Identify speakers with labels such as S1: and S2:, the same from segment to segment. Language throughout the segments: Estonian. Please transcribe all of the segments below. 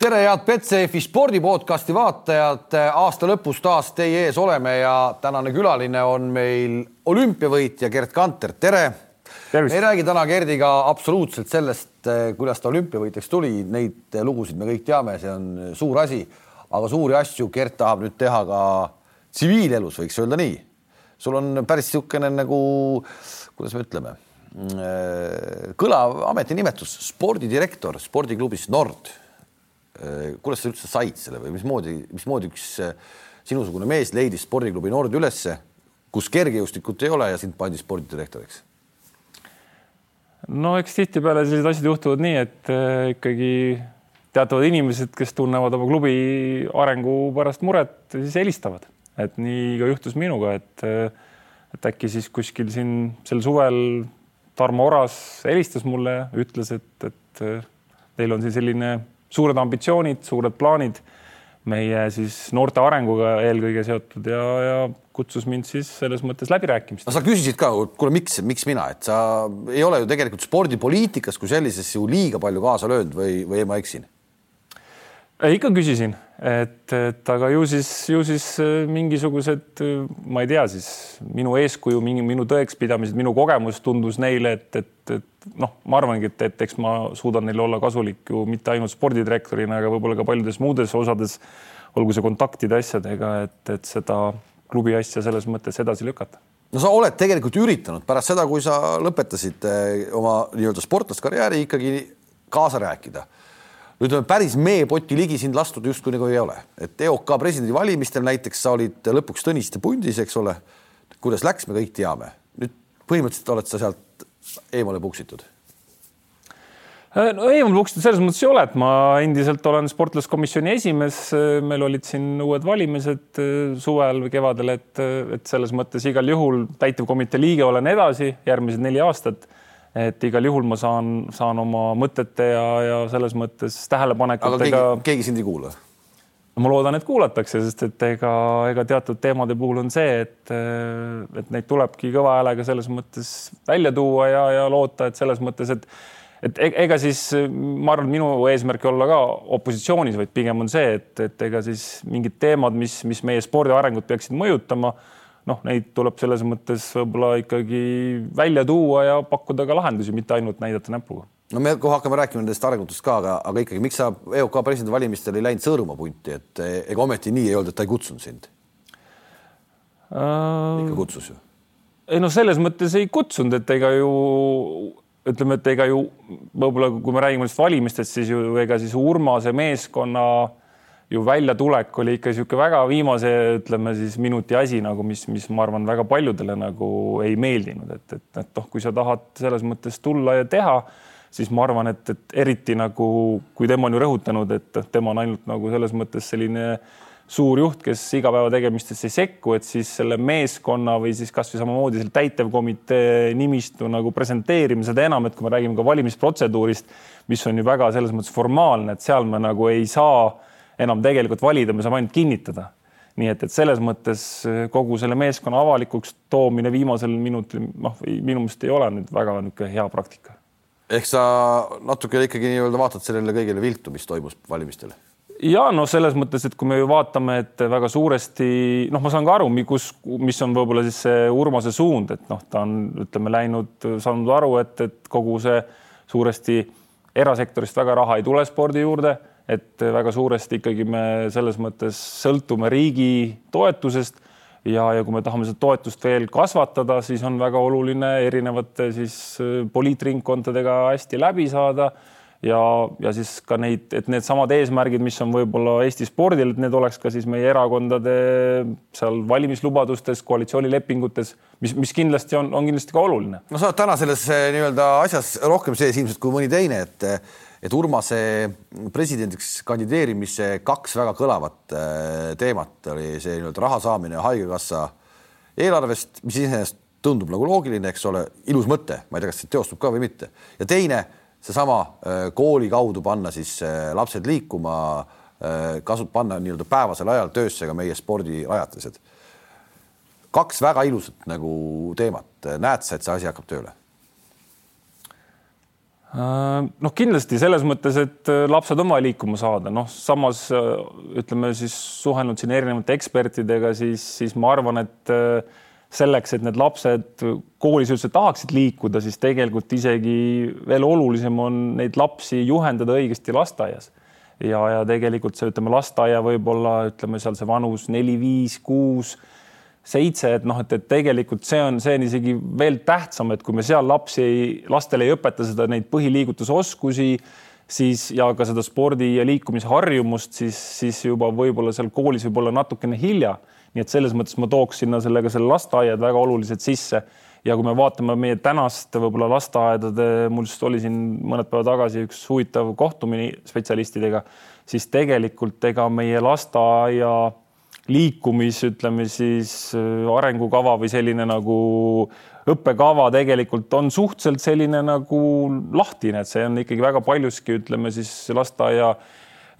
S1: tere, head Betsafe spordipodcasti vaatajad, aasta lõpus taas teie ees oleme ja tänane külaline on meil olümpiavõitja Gerd Kanter, tere. me ei räägi täna Gerdiga absoluutselt sellest, kuidas ta olümpiavõitjaks tuli, neid lugusid me kõik teame, see on suur asi, aga suuri asju Gerd tahab nüüd teha ka tsiviilelus, võiks öelda nii. sul on päris niisugune nagu, kuidas me ütleme, kõlav ametinimetus, spordidirektor spordiklubis Nord kuidas sa üldse said selle või mismoodi, mismoodi üks äh, sinusugune mees leidis spordiklubi Nord ülesse, kus kergejõustikut ei ole ja sind pandi spordidirektoriks?
S2: no eks tihtipeale sellised asjad juhtuvad nii, et äh, ikkagi teatavad inimesed, kes tunnevad oma klubi arengu pärast muret, siis helistavad, et nii ka juhtus minuga, et et äkki siis kuskil siin sel suvel Tarmo Oras helistas mulle, ütles, et, et teil on siin selline suured ambitsioonid, suured plaanid meie siis noorte arenguga eelkõige seotud ja, ja kutsus mind siis selles mõttes läbirääkimist.
S1: no sa küsisid ka, kuule, miks, miks mina, et sa ei ole ju tegelikult spordipoliitikas kui sellises ju liiga palju kaasa löönud või, või ma eksin?
S2: Ikka küsisin, et, et aga ju siis, ju siis äh, mingisugused, äh, ma ei tea, siis minu eeskuju, mingi minu tõekspidamised, minu kogemus tundus neile, et, et, et noh, ma arvangi, et, et eks ma suudan neile olla kasulik ju mitte ainult spordidirektorina, aga võib-olla ka paljudes muudes osades, olgu see kontaktide asjadega, et, et seda klubi asja selles mõttes edasi lükata.
S1: No sa oled tegelikult üritanud pärast seda, kui sa lõpetasid äh, oma nii-öelda sportlaskarjääri ikkagi kaasa rääkida on päris meepoti ligi sind lastud justkui nagu ei ole, et EOK presidendivalimistel näiteks sa olid lõpuks Tõniste pundis, eks ole. kuidas läks, me kõik teame. nüüd põhimõtteliselt oled sa sealt eemale puksitud
S2: äh, no eemal puksitud selles mõttes ei ole, et ma endiselt olen sportlaskomisjoni esimees, meil olid siin uued valimised äh, suvel või kevadel, et, et selles mõttes igal juhul täitevkomitee liige olen edasi järgmised neli aastat et igal juhul ma saan, saan oma mõtete ja, ja selles mõttes tähelepanekutega.
S1: keegi, keegi sind ei kuula?
S2: ma loodan, et kuulatakse, sest et ega, ega teatud teemade puhul on see, et, et neid tulebki kõva häälega selles mõttes välja tuua ja, ja loota, et selles mõttes, et et e-, ega siis ma arvan, et minu eesmärk ei olla ka opositsioonis, vaid pigem on see, et, et ega siis mingid teemad, mis, mis meie spordi arengut peaksid mõjutama noh, neid tuleb selles mõttes võib-olla ikkagi välja tuua ja pakkuda ka lahendusi, mitte ainult näidata näpuga.
S1: no me kohe hakkame rääkima nendest arengutest ka, aga, aga ikkagi, miks sa EOK presidendivalimistel ei läinud Sõõrumaa punti, et ega ometi nii ei olnud, et ta ei kutsunud sind uh...? ikka kutsus ju.
S2: ei no selles mõttes ei kutsunud, et ega ju ütleme, et ega ju võib-olla, kui me räägime nendest valimistest, siis ju ega siis Urmase meeskonna ju väljatulek oli ikka niisugune väga viimase, ütleme siis minuti asi nagu, mis, mis ma arvan, väga paljudele nagu ei meeldinud, et, et, et noh, kui sa tahad selles mõttes tulla ja teha, siis ma arvan, et, et eriti nagu, kui tema on ju rõhutanud, et tema on ainult nagu selles mõttes selline suur juht, kes igapäevategemistesse ei sekku, et siis selle meeskonna või siis kasvõi samamoodi selle täitevkomitee nimistu nagu presenteerime, seda enam, et kui me räägime ka valimisprotseduurist, mis on ju väga selles mõttes formaalne, et seal me nagu ei saa enam tegelikult valida, me saame ainult kinnitada. nii et, et selles mõttes eh, kogu selle meeskonna avalikuks toomine viimasel minutil, noh, minu meelest ei ole nüüd väga niisugune hea praktika.
S1: ehk sa natuke ikkagi nii-öelda vaatad sellele kõigele viltu, mis toimus valimistel?
S2: ja no selles mõttes, et kui me ju vaatame, et väga suuresti noh, ma saan ka aru, kus, mis on võib-olla siis see Urmase suund, et noh, ta on, ütleme, läinud, saanud aru, et, et kogu see suuresti erasektorist väga raha ei tule spordi juurde et väga suuresti ikkagi me selles mõttes sõltume riigi toetusest ja, ja kui me tahame seda toetust veel kasvatada, siis on väga oluline erinevate siis äh, poliitringkondadega hästi läbi saada ja, ja siis ka neid, et needsamad eesmärgid, mis on võib-olla Eesti spordil, et need oleks ka siis meie erakondade seal valimislubadustes, koalitsioonilepingutes, mis, mis kindlasti on, on kindlasti ka oluline.
S1: no sa oled täna selles äh, nii-öelda asjas rohkem sees ilmselt kui mõni teine, et et Urmase presidendiks kandideerimise kaks väga kõlavat äh, teemat oli see nii-öelda raha saamine Haigekassa eelarvest, mis iseenesest tundub nagu loogiline, eks ole, ilus mõte, ma ei tea, kas see teostub ka või mitte. ja teine, seesama äh, kooli kaudu panna siis äh, lapsed liikuma, kasut-, panna nii-öelda päevasel ajal töösse ka meie spordirajatised. kaks väga ilusat nagu teemat, näed sa, et see asi hakkab tööle?
S2: Noh, kindlasti selles mõttes, et lapsed on vaja liikuma saada, noh, samas ütleme siis suhelnud siin erinevate ekspertidega, siis, siis ma arvan, et selleks, et need lapsed koolis üldse tahaksid liikuda, siis tegelikult isegi veel olulisem on neid lapsi juhendada õigesti lasteaias. ja, ja tegelikult see, ütleme lasteaia võib-olla ütleme seal see vanus neli, viis, kuus, seitse, et noh, et, et tegelikult see on, see on isegi veel tähtsam, et kui me seal lapsi, lastele ei õpeta seda, neid põhiliigutusoskusi, siis ja ka seda spordi ja liikumisharjumust, siis, siis juba võib-olla seal koolis võib olla natukene hilja. Nii et selles mõttes ma tooks sinna sellega selle lasteaiad väga oluliselt sisse. Ja kui me vaatame meie tänast võib-olla lasteaedade, mul just oli siin mõned päevad tagasi üks huvitav kohtumine spetsialistidega, siis tegelikult ega meie lasteaia liikumis, ütleme siis äh, arengukava või selline nagu õppekava tegelikult on suhteliselt selline nagu lahtine, et see on ikkagi väga paljuski, ütleme siis lasteaia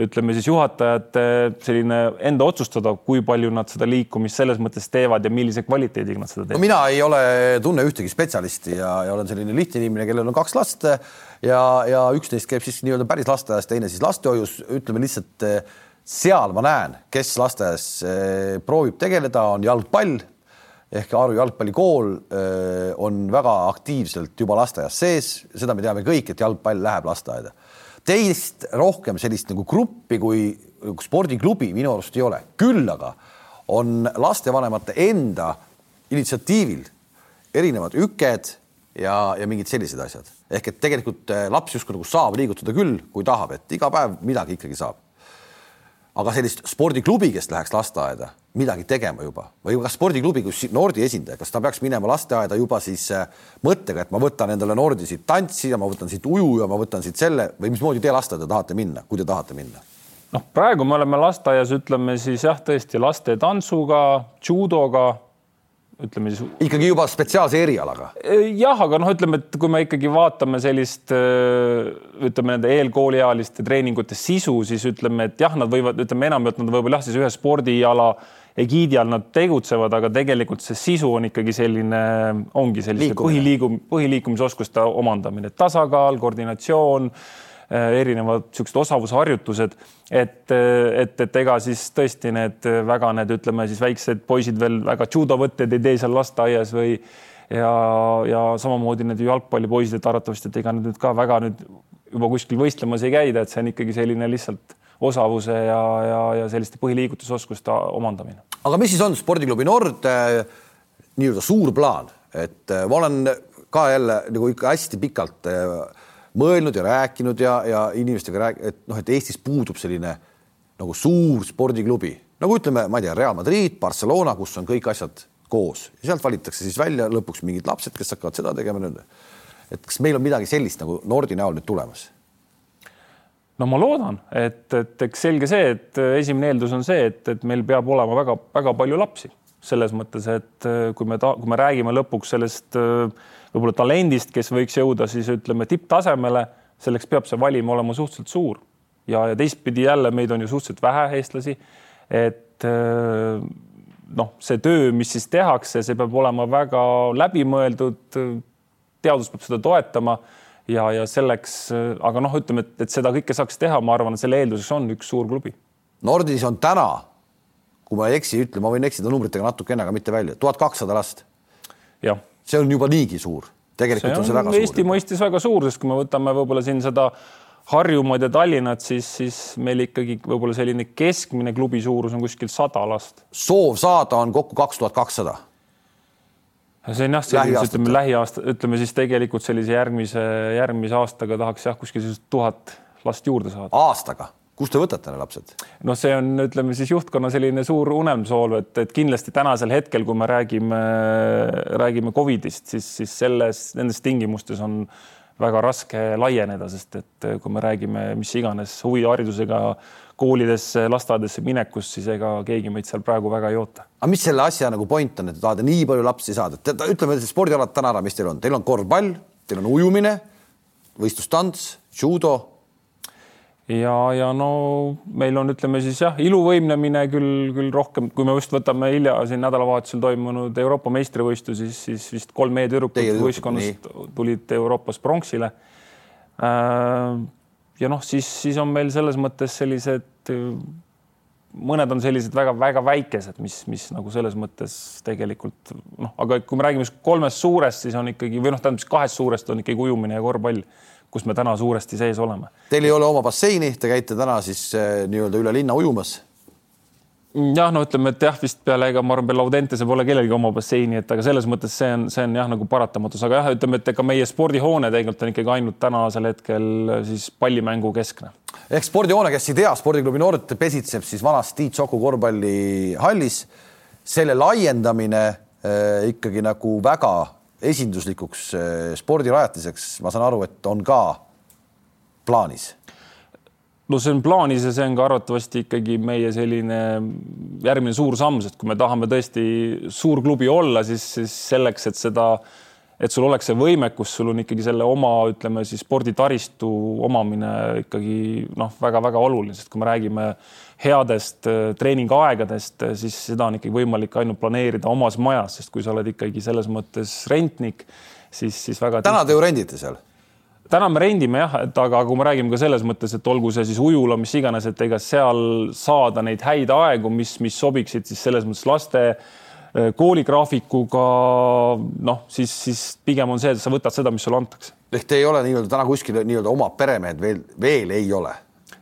S2: ütleme siis juhatajate selline enda otsustada, kui palju nad seda liikumist selles mõttes teevad ja millise kvaliteediga nad seda teevad
S1: no,. mina ei ole, tunne ühtegi spetsialisti ja, ja olen selline lihtne inimene, kellel on kaks last ja, ja üks neist käib siis nii-öelda päris lasteaias, teine siis lastehoius, ütleme lihtsalt seal ma näen, kes lasteaias eh, proovib tegeleda, on jalgpall. Ehk Aru jalgpallikool eh, on väga aktiivselt juba lasteaias sees, seda me teame kõik, et jalgpall läheb lasteaeda. Teist rohkem sellist nagu gruppi kui spordiklubi minu arust ei ole, küll aga on lastevanemate enda initsiatiivil erinevad üked ja, ja mingid sellised asjad. Ehk et tegelikult eh, laps justkui nagu saab liigutada küll, kui tahab, et iga päev midagi ikkagi saab. Aga sellist spordiklubi, kes läheks lasteaeda midagi tegema juba või kas spordiklubi, kus Nordi esindaja, kas ta peaks minema lasteaeda juba siis äh, mõttega, et ma võtan endale Nordi siit tantsi ja ma võtan siit uju ja ma võtan siit selle või mismoodi te lasteaeda tahate minna, kui te tahate minna?
S2: noh, praegu me oleme lasteaias, ütleme siis jah, tõesti laste tantsuga, judoga, ütleme siis.
S1: ikkagi juba spetsiaalse erialaga?
S2: jah, aga noh, ütleme, et kui me ikkagi vaatame sellist äh, ütleme nende eelkooliealiste treeningute sisu, siis ütleme, et jah, nad võivad, ütleme enamjaolt nad võib-olla jah, siis ühe spordiala egiidi all nad tegutsevad, aga tegelikult see sisu on ikkagi selline, ongi selliste põhiliigum, põhiliikumisoskuste omandamine, tasakaal, koordinatsioon, äh, erinevad niisugused osavusharjutused, et, et, et ega siis tõesti need väga need, ütleme siis väiksed poisid veel väga judovõtteid ei tee seal lasteaias või ja, ja samamoodi need jalgpallipoisid, et arvatavasti, et ega nad nüüd ka väga nüüd juba kuskil võistlemas ei käida, et see on ikkagi selline lihtsalt osavuse ja, ja, ja selliste põhiliigutusoskuste omandamine.
S1: aga mis siis on spordiklubi Nord äh, nii-öelda suur plaan, et äh, ma olen ka jälle nagu ikka hästi pikalt äh, mõelnud ja rääkinud ja, ja inimestega rääk-, et noh, et Eestis puudub selline nagu suur spordiklubi, nagu ütleme, ma ei tea, Real Madrid, Barcelona, kus on kõik asjad koos ja sealt valitakse siis välja lõpuks mingid lapsed, kes hakkavad seda tegema nüüd. et kas meil on midagi sellist nagu Nordi näol nüüd tulemas?
S2: no ma loodan, et, et eks selge see, et esimene eeldus on see, et, et meil peab olema väga-väga palju lapsi selles mõttes, et kui me ta-, kui me räägime lõpuks sellest võib-olla talendist, kes võiks jõuda siis ütleme tipptasemele, selleks peab see valim olema suhteliselt suur ja, ja teistpidi jälle meid on ju suhteliselt vähe eestlasi. et noh, see töö, mis siis tehakse, see peab olema väga läbimõeldud. teadus peab seda toetama ja, ja selleks, aga noh, ütleme, et, et seda kõike saaks teha, ma arvan, selle eelduseks on üks suur klubi.
S1: Nordis on täna, kui ma ei eksi, ütle, ma võin eksida numbritega natukene, aga mitte välja, tuhat kakssada last. See on juba niigi suur, tegelikult see on, on see väga
S2: Eesti suur. Eesti mõistes väga suur, sest kui me võtame võib-olla siin seda Harjumaad ja Tallinnat, siis, siis meil ikkagi võib-olla selline keskmine klubi suurus on kuskil sada last.
S1: soov saada on kokku kaks tuhat kakssada
S2: see on jah, selline, ütleme lähiaasta, ütleme siis tegelikult sellise järgmise, järgmise aastaga tahaks jah, kuskil tuhat last juurde saada.
S1: aastaga? Kust te võtate need lapsed?
S2: noh, see on, ütleme siis juhtkonna selline suur unelmsool, et, et kindlasti tänasel hetkel, kui me räägime, räägime Covidist, siis, siis selles, nendes tingimustes on väga raske laieneda, sest et kui me räägime mis iganes huviharidusega koolidesse, lasteaedadesse minekust, siis ega keegi meid seal praegu väga ei oota.
S1: aga mis selle asja nagu point on, et te tahate nii palju lapsi saada, ütleme spordialad täna ära, mis teil on, teil on korvpall, teil on ujumine, võistlustants, judo.
S2: Ja, ja no meil on, ütleme siis jah, iluvõimlemine küll, küll rohkem, kui me just võtame hilja siin nädalavahetusel toimunud Euroopa meistrivõistlusi, siis, siis vist kolm e-tüdrukut võistkonnast tulid Euroopas pronksile. Ja noh, siis, siis on meil selles mõttes sellised, mõned on sellised väga-väga väikesed, mis, mis nagu selles mõttes tegelikult noh, aga kui me räägime kolmest suurest, siis on ikkagi või noh, tähendab siis kahest suurest on ikkagi ujumine ja korvpall, kus me täna suuresti sees oleme.
S1: Teil ei ole oma basseini, te käite täna siis äh, nii-öelda üle linna ujumas
S2: jah, no ütleme, et jah, vist peale, ega ma arvan, peale Audentese pole kellelgi oma basseini, et aga selles mõttes see on, see on jah, nagu paratamatus, aga jah, ütleme, et ega meie spordihoone tegelikult on ikkagi ainult tänasel hetkel siis pallimängu keskne.
S1: ehk spordihoone, kes ei tea, spordiklubi Nord pesitseb siis vanas Tiit Soku korvpallihallis. selle laiendamine äh, ikkagi nagu väga esinduslikuks äh, spordirajatiseks, ma saan aru, et on ka plaanis?
S2: No see on plaanis ja see on ka arvatavasti ikkagi meie selline järgmine suur samm, sest kui me tahame tõesti suur klubi olla, siis, siis selleks, et seda, et sul oleks see võimekus, sul on ikkagi selle oma, ütleme siis sporditaristu omamine ikkagi noh, väga-väga oluline, sest kui me räägime headest äh, treeningaegadest, siis seda on ikkagi võimalik ainult planeerida omas majas, sest kui sa oled ikkagi selles mõttes rentnik, siis, siis väga.
S1: täna te ju rendite seal
S2: täna me rendime jah, et aga kui me räägime ka selles mõttes, et olgu see siis ujula, mis iganes, et ega seal saada neid häid aegu, mis, mis sobiksid siis selles mõttes laste äh, kooligraafikuga noh, siis, siis pigem on see, et sa võtad seda, mis sulle antakse.
S1: ehk te ei ole nii-öelda täna kuskil nii-öelda oma peremehed veel, veel ei ole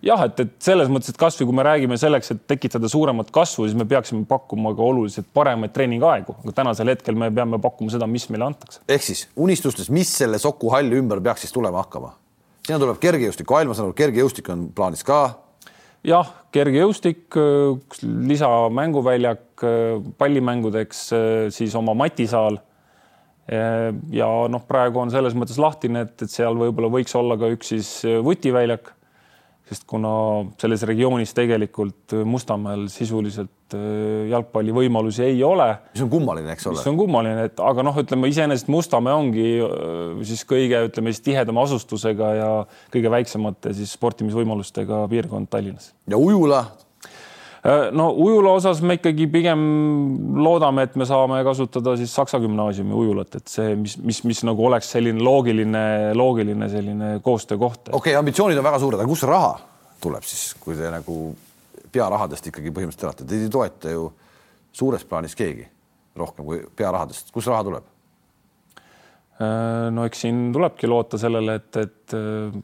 S2: jah, et, et selles mõttes, et kasvõi kui me räägime selleks, et tekitada suuremat kasvu, siis me peaksime pakkuma ka oluliselt paremaid treeningaegu, aga tänasel hetkel me peame pakkuma seda, mis meile antakse.
S1: ehk siis unistustes, mis selle Soku halli ümber peaks siis tulema hakkama? sinna tuleb kergejõustik, ma saan aru, kergejõustik on plaanis ka.
S2: jah, kergejõustik, lisamänguväljak pallimängudeks, siis oma matisaal ja noh, praegu on selles mõttes lahtine, et, et seal võib-olla võiks olla ka üks siis vutiväljak sest kuna selles regioonis tegelikult Mustamäel sisuliselt äh, jalgpallivõimalusi ei ole.
S1: mis on kummaline, eks ole.
S2: mis on kummaline, et aga noh, ütleme iseenesest Mustamäe ongi äh, siis kõige, ütleme siis tihedama asustusega ja kõige väiksemate siis sportimisvõimalustega piirkond Tallinnas.
S1: ja Ujula
S2: Äh, no ujula osas me ikkagi pigem loodame, et me saame kasutada siis Saksa gümnaasiumi ujulat, et see, mis, mis, mis nagu oleks selline loogiline, loogiline selline koostöökoht.
S1: okei okay,, ambitsioonid on väga suured, aga kust see raha tuleb siis, kui te nagu pearahadest ikkagi põhimõtteliselt elate, teid ei toeta ju suures plaanis keegi rohkem kui pearahadest, kust raha tuleb?
S2: Äh, no eks siin tulebki loota sellele, et, et äh,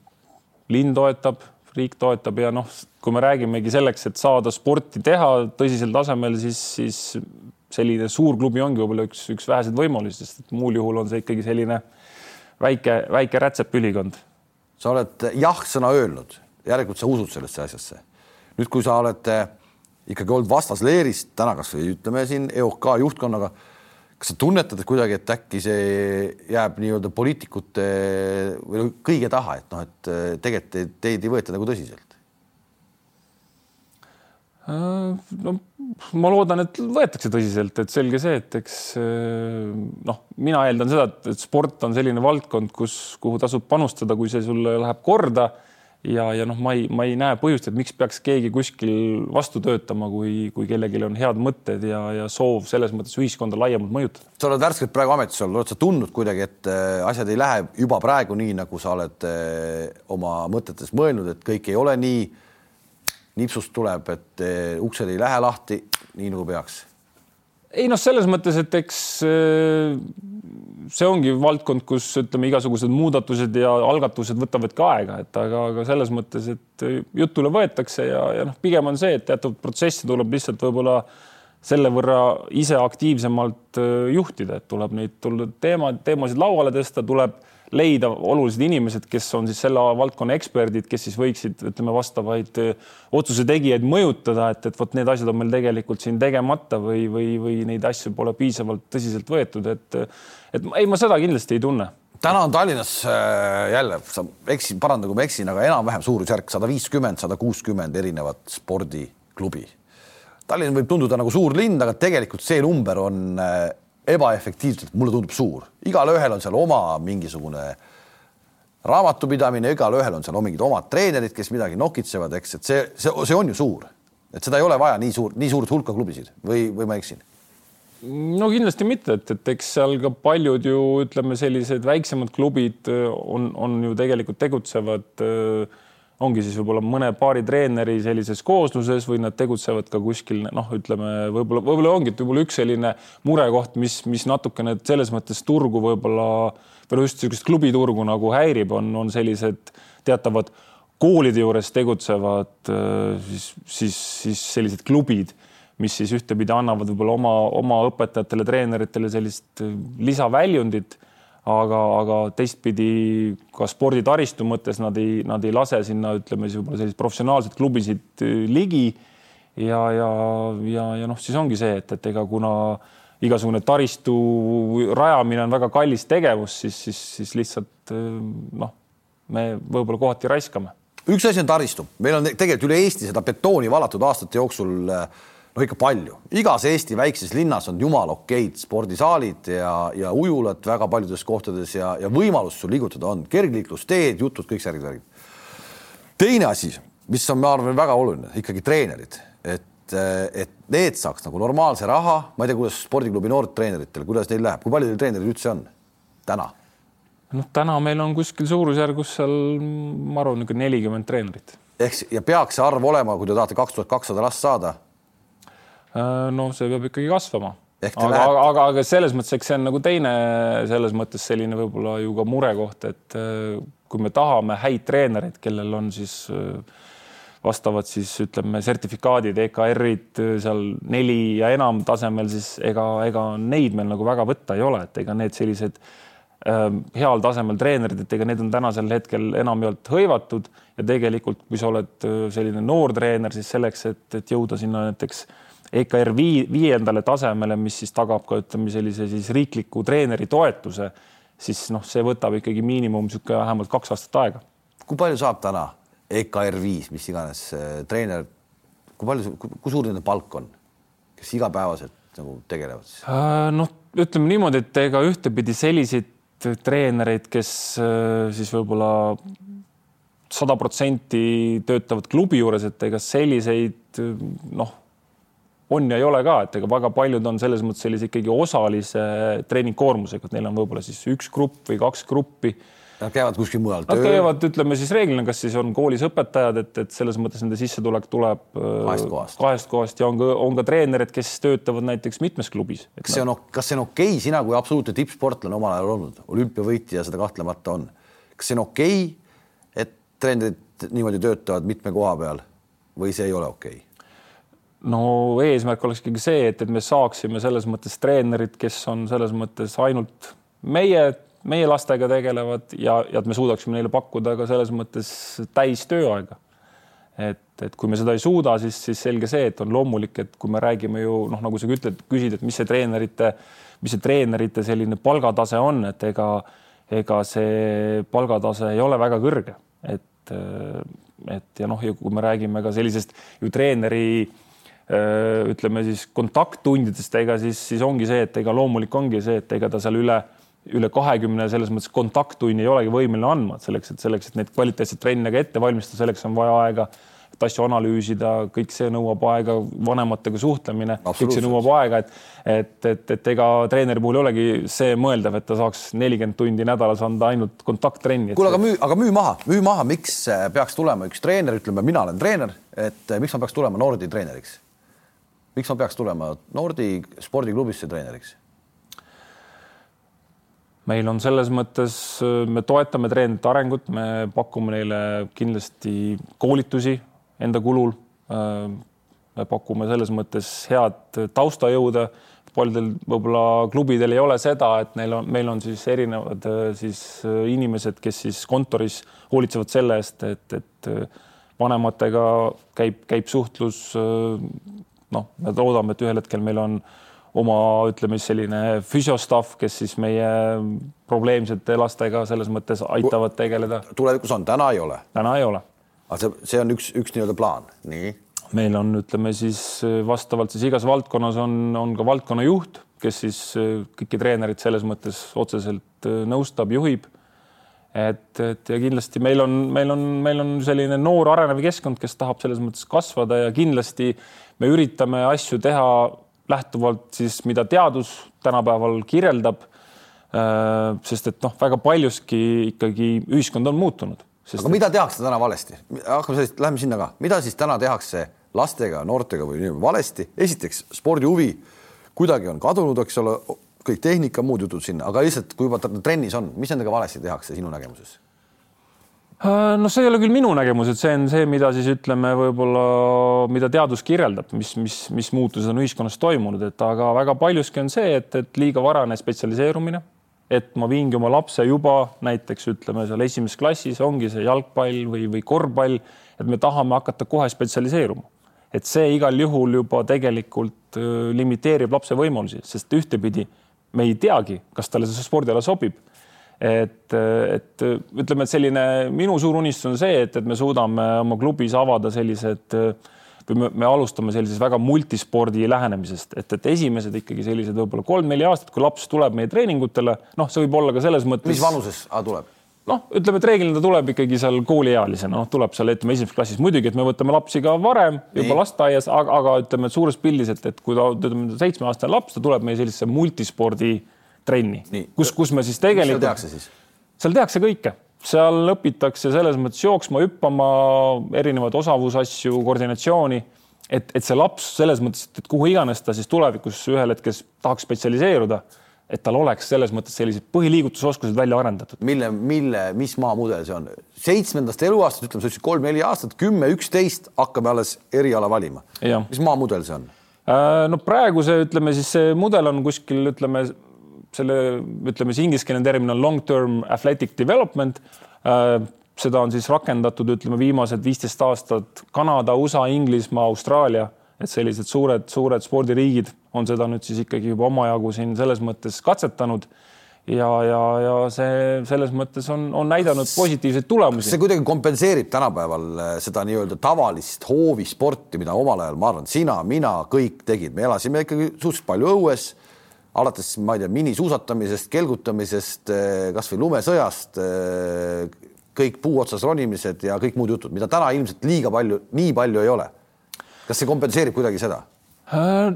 S2: linn toetab riik toetab ja noh, kui me räägimegi selleks, et saada sporti teha tõsisel tasemel, siis, siis selline suur klubi ongi võib-olla üks, üks väheseid võimalusi, sest et muul juhul on see ikkagi selline väike, väike rätsepülikond.
S1: sa oled jah-sõna öelnud, järelikult sa usud sellesse asjasse. nüüd, kui sa oled ikkagi olnud vastasleeris täna kasvõi ütleme siin EOK juhtkonnaga kas sa tunnetad et kuidagi, et äkki see jääb nii-öelda poliitikute või kõige taha, et noh, et äh, tegelikult teid ei võeta nagu tõsiselt?
S2: Äh, no ma loodan, et võetakse tõsiselt, et selge see, et eks äh, noh, mina eeldan seda, et sport on selline valdkond, kus, kuhu tasub panustada, kui see sulle läheb korda ja, ja noh, ma ei, ma ei näe põhjust, et miks peaks keegi kuskil vastu töötama, kui, kui kellelgi on head mõtted ja, ja soov selles mõttes ühiskonda laiemalt mõjutada.
S1: sa oled värskelt praegu ametis olnud, oled sa tundnud kuidagi, et äh, asjad ei lähe juba praegu nii, nagu sa oled äh, oma mõtetes mõelnud, et kõik ei ole nii, nipsust tuleb, et äh, uksed ei lähe lahti nii nagu peaks?
S2: ei noh, selles mõttes, et eks see ongi valdkond, kus ütleme, igasugused muudatused ja algatused võtavad ka aega, et aga, aga selles mõttes, et jutule võetakse ja, ja noh, pigem on see, et teatud protsessi tuleb lihtsalt võib-olla selle võrra ise aktiivsemalt äh, juhtida, et tuleb neid teema, teemasid lauale tõsta, tuleb leida olulised inimesed, kes on siis selle valdkonna eksperdid, kes siis võiksid, ütleme, vastavaid äh, otsuse tegijaid mõjutada, et, et vot need asjad on meil tegelikult siin tegemata või, või, või neid asju pole piisavalt tõsiselt võetud, et, et ei, ma seda kindlasti ei tunne
S1: täna on Tallinnas äh, jälle, sa eksin, paranda, kui ma eksin, aga enam-vähem suurusjärk sada viiskümmend, sada kuuskümmend erinevat spordiklubi. Tallinn võib tunduda nagu suur linn, aga tegelikult see number on ebaefektiivselt, mulle tundub suur, igalühel on seal oma mingisugune raamatupidamine, igalühel on seal mingid omad treenerid, kes midagi nokitsevad, eks, et see, see, see on ju suur, et seda ei ole vaja nii suur, nii suurt hulka klubisid või, või ma eksin?
S2: No kindlasti mitte, et, et eks seal ka paljud ju ütleme, sellised väiksemad klubid äh, on, on ju tegelikult tegutsevad äh, ongi siis võib-olla mõne paari treeneri sellises koosluses või nad tegutsevad ka kuskil noh, ütleme võib-olla, võib-olla ongi võib-olla üks selline murekoht, mis, mis natukene selles mõttes turgu võib-olla või just niisugust klubiturgu nagu häirib, on, on sellised teatavad koolide juures tegutsevad siis, siis, siis sellised klubid, mis siis ühtepidi annavad võib-olla oma, oma õpetajatele, treeneritele sellist lisaväljundit aga, aga teistpidi ka sporditaristu mõttes nad ei, nad ei lase sinna, ütleme siis võib-olla selliseid professionaalseid klubisid äh, ligi. ja, ja, ja, ja noh, siis ongi see, et, et ega kuna igasugune taristu rajamine on väga kallis tegevus, siis, siis, siis lihtsalt äh, noh, me võib-olla kohati raiskame.
S1: üks asi on taristu, meil on tegelikult üle Eesti seda betooni valatud aastate jooksul äh, no ikka palju, igas Eesti väikses linnas on jumala okeid spordisaalid ja, ja ujulad väga paljudes kohtades ja, ja võimalus sul liigutada on kergliiklusteed, jutud, kõik särgid, värgid. teine asi, mis on, ma arvan, väga oluline, ikkagi treenerid, et, et need saaks nagu normaalse raha, ma ei tea, kuidas spordiklubi noortreeneritel, kuidas neil läheb, kui palju teil treenereid üldse on täna?
S2: noh, täna meil on kuskil suurusjärgus seal, ma arvan, niisugune nelikümmend treenerit.
S1: ehk ja peaks see arv olema, kui te tahate kaks tuhat kakssada last saada
S2: no see peab ikkagi kasvama. aga, aga, aga, aga selles mõttes, eks see on nagu teine selles mõttes selline võib-olla ju ka murekoht, et äh, kui me tahame häid treenereid, kellel on siis äh, vastavad siis ütleme sertifikaadid, EKR-id seal neli ja enam tasemel, siis ega, ega neid meil nagu väga võtta ei ole, et ega need sellised äh, heal tasemel treenerid, et ega need on tänasel hetkel enamjaolt hõivatud ja tegelikult, kui sa oled selline noor treener, siis selleks, et, et jõuda sinna näiteks äh, EKR vii, viiendale tasemele, mis siis tagab ka ütleme sellise siis riikliku treeneri toetuse, siis noh, see võtab ikkagi miinimum niisugune vähemalt kaks aastat aega.
S1: kui palju saab täna EKR viis, mis iganes äh, treener, kui palju, kui suur nende palk on, kes igapäevaselt nagu tegelevad siis?
S2: Äh, noh, ütleme niimoodi, et ega ühtepidi selliseid treenereid, kes äh, siis võib-olla sada protsenti töötavad klubi juures, et ega selliseid noh on ja ei ole ka, et ega väga paljud on selles mõttes sellise ikkagi osalise treeningkoormusega, et neil on võib-olla siis üks grupp või kaks gruppi.
S1: Nad käivad kuskil mujal
S2: tööl? Nad käivad, ütleme siis reeglina, kas siis on koolis õpetajad, et, et selles mõttes nende sissetulek tuleb
S1: äh, kahest kohast,
S2: kahest kohast ja on ka, on ka treenerid, kes töötavad näiteks mitmes klubis.
S1: kas see on, kas see on okei okay, sina kui absoluutne tippsportlane omal ajal olnud, olümpiavõitja seda kahtlemata on. kas see on okei okay,, et treenerid niimoodi töötavad mitme koha peal või see ei ole okei okay??
S2: No eesmärk oleks ikkagi see, et, et me saaksime selles mõttes treenerid, kes on selles mõttes ainult meie, meie lastega tegelevad ja, ja et me suudaksime neile pakkuda ka selles mõttes täis tööaega. et, et kui me seda ei suuda, siis, siis selge see, et on loomulik, et kui me räägime ju noh, nagu sa ütled, küsid, et mis see treenerite, mis see treenerite selline palgatase on, et ega, ega see palgatase ei ole väga kõrge, et, et ja noh, ja kui me räägime ka sellisest ju treeneri ütleme siis kontakttundidest, ega siis, siis ongi see, et ega loomulik ongi see, et ega ta seal üle, üle kahekümne selles mõttes kontakttunni ei olegi võimeline andma, et selleks, et selleks, et neid kvaliteetseid trenne ka ette valmistada, selleks on vaja aega et asju analüüsida, kõik see nõuab aega, vanematega suhtlemine, kõik see nõuab aega, et et, et, et ega treeneri puhul ei olegi see mõeldav, et ta saaks nelikümmend tundi nädalas anda ainult kontakttrenni.
S1: kuule, aga müü, aga müü maha, müü maha, miks peaks tulema üks treener, ütleme, mina olen treener, et miks ma peaks tulema Nordi treeneriks? Miks ma peaks tulema Nordi spordiklubisse treeneriks?
S2: meil on selles mõttes, me toetame treenerite arengut, me pakume neile kindlasti koolitusi enda kulul. me pakume selles mõttes head taustajõude. paljudel võib-olla klubidel ei ole seda, et neil on, meil on siis erinevad siis inimesed, kes siis kontoris hoolitsevad selle eest, et, et vanematega käib, käib suhtlus noh, me loodame, et ühel hetkel meil on oma, ütleme siis selline füsiostaff, kes siis meie probleemsete lastega selles mõttes aitavad tegeleda.
S1: tulevikus on, täna ei ole?
S2: täna ei ole.
S1: aga see, see on üks, üks nii-öelda plaan, nii?
S2: meil on, ütleme siis vastavalt siis igas valdkonnas on, on ka valdkonnajuht, kes siis kõiki treenereid selles mõttes otseselt nõustab, juhib et, et ja kindlasti meil on, meil on, meil on selline noor arenev keskkond, kes tahab selles mõttes kasvada ja kindlasti me üritame asju teha lähtuvalt siis, mida teadus tänapäeval kirjeldab. sest et noh, väga paljuski ikkagi ühiskond on muutunud.
S1: aga mida tehakse täna valesti? hakkame sellest, lähme sinna ka, mida siis täna tehakse lastega, noortega või valesti? esiteks spordihuvi kuidagi on kadunud, eks ole, kõik tehnika, muud jutud sinna, aga lihtsalt kui juba trennis on, mis nendega valesti tehakse sinu nägemuses?
S2: Äh, no see ei ole küll minu nägemus, et see on see, mida siis ütleme, võib-olla, mida teadus kirjeldab, mis, mis, mis muutused on ühiskonnas toimunud, et aga väga paljuski on see, et, et liiga varane spetsialiseerumine, et ma viingi oma lapse juba näiteks ütleme seal esimeses klassis ongi see jalgpall või, või korvpall, et me tahame hakata kohe spetsialiseeruma, et see igal juhul juba tegelikult äh, limiteerib lapse võimalusi, sest ühtepidi me ei teagi, kas talle see spordiala sobib et, et ütleme, et selline minu suur unistus on see, et, et me suudame oma klubis avada sellised või me, me alustame sellisest väga multispordi lähenemisest, et, et esimesed ikkagi sellised võib-olla kolm-neli aastat, kui laps tuleb meie treeningutele, noh, see võib olla ka selles mõttes.
S1: mis vanuses tuleb?
S2: Noh, ütleme, et reeglina ta tuleb ikkagi seal kooliealisena, noh, tuleb seal ütleme esimeses klassis, muidugi, et me võtame lapsi ka varem juba lasteaias, aga, aga ütleme, et suures pildis, et, et kui ta ütleme seitsmeaastane laps, ta tuleb meie sellisesse multispordi trenni, kus, kus me siis tegelikult.
S1: seal tehakse siis?
S2: seal tehakse kõike, seal õpitakse selles mõttes jooksma, hüppama, erinevaid osavusasju, koordinatsiooni, et, et see laps selles mõttes, et kuhu iganes ta siis tulevikus ühel hetkel tahaks spetsialiseeruda, et tal oleks selles mõttes sellised põhiliigutusoskused välja arendatud.
S1: mille, mille, mis maamudel see on? seitsmendast eluaastast, ütleme, sa ütlesid kolm-neli aastat, kümme, üksteist hakkame alles eriala valima. mis maamudel see on?
S2: Äh, no praegu see, ütleme siis see mudel on kuskil, ütleme selle, ütleme siis ingliskeelne termin on long term athletic development. Äh, seda on siis rakendatud, ütleme viimased viisteist aastat Kanada, USA, Inglismaa, Austraalia, et sellised suured-suured spordiriigid on seda nüüd siis ikkagi juba omajagu siin selles mõttes katsetanud ja, ja, ja see selles mõttes on, on näidanud positiivseid tulemusi.
S1: see kuidagi kompenseerib tänapäeval äh, seda nii-öelda tavalist hoovisporti, mida omal ajal, ma arvan, sina, mina, kõik tegid, me elasime ikkagi suhteliselt palju õues alates, ma ei tea, minisuusatamisest, kelgutamisest, eh, kasvõi lumesõjast, eh, kõik puu otsas ronimised ja kõik muud jutud, mida täna ilmselt liiga palju, nii palju ei ole. Kas see kompenseerib kuidagi seda?
S2: Äh,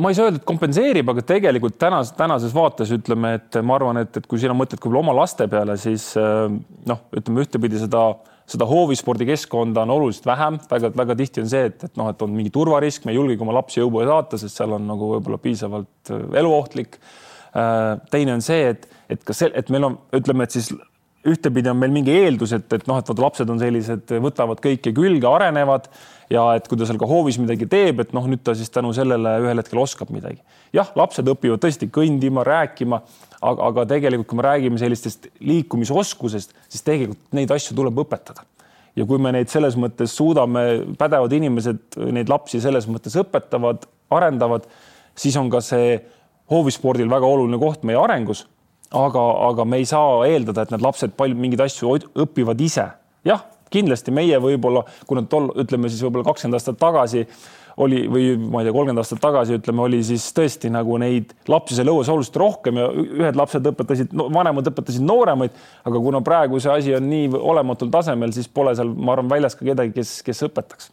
S2: ma ei saa öelda, et kompenseerib, aga tegelikult tänas, tänases vaates ütleme, et ma arvan, et, et kui sina mõtled võib-olla oma laste peale, siis äh, noh, ütleme ühtepidi seda seda hoovispordikeskkonda on oluliselt vähem väga,, väga-väga tihti on see, et, et noh, et on mingi turvarisk, me ei julgegi oma lapsi õue saata, sest seal on nagu võib-olla piisavalt äh, eluohtlik. Äh, teine on see, et, et kas, et meil on, ütleme, et siis ühtepidi on meil mingi eeldus, et, et noh, et vaata, lapsed on sellised, võtavad kõike külge, arenevad ja et kui ta seal ka hoovis midagi teeb, et noh, nüüd ta siis tänu sellele ühel hetkel oskab midagi. jah, lapsed õpivad tõesti kõndima, rääkima aga, aga tegelikult, kui me räägime sellistest liikumisoskusest, siis tegelikult neid asju tuleb õpetada. ja kui me neid selles mõttes suudame, pädevad inimesed neid lapsi selles mõttes õpetavad, arendavad, siis on ka see hoovispordil väga oluline koht meie arengus. Aga, aga me ei saa eeldada, et need lapsed palju mingeid asju õpivad ise. jah, kindlasti meie võib-olla, kui nad tol, ütleme siis võib-olla kakskümmend aastat tagasi oli või ma ei tea, kolmkümmend aastat tagasi ütleme, oli siis tõesti nagu neid lapsi seal õues oluliselt rohkem ja ühed lapsed õpetasid no,, vanemad õpetasid nooremaid, aga kuna praegu see asi on nii olematul tasemel, siis pole seal, ma arvan, väljas ka kedagi, kes, kes õpetaks.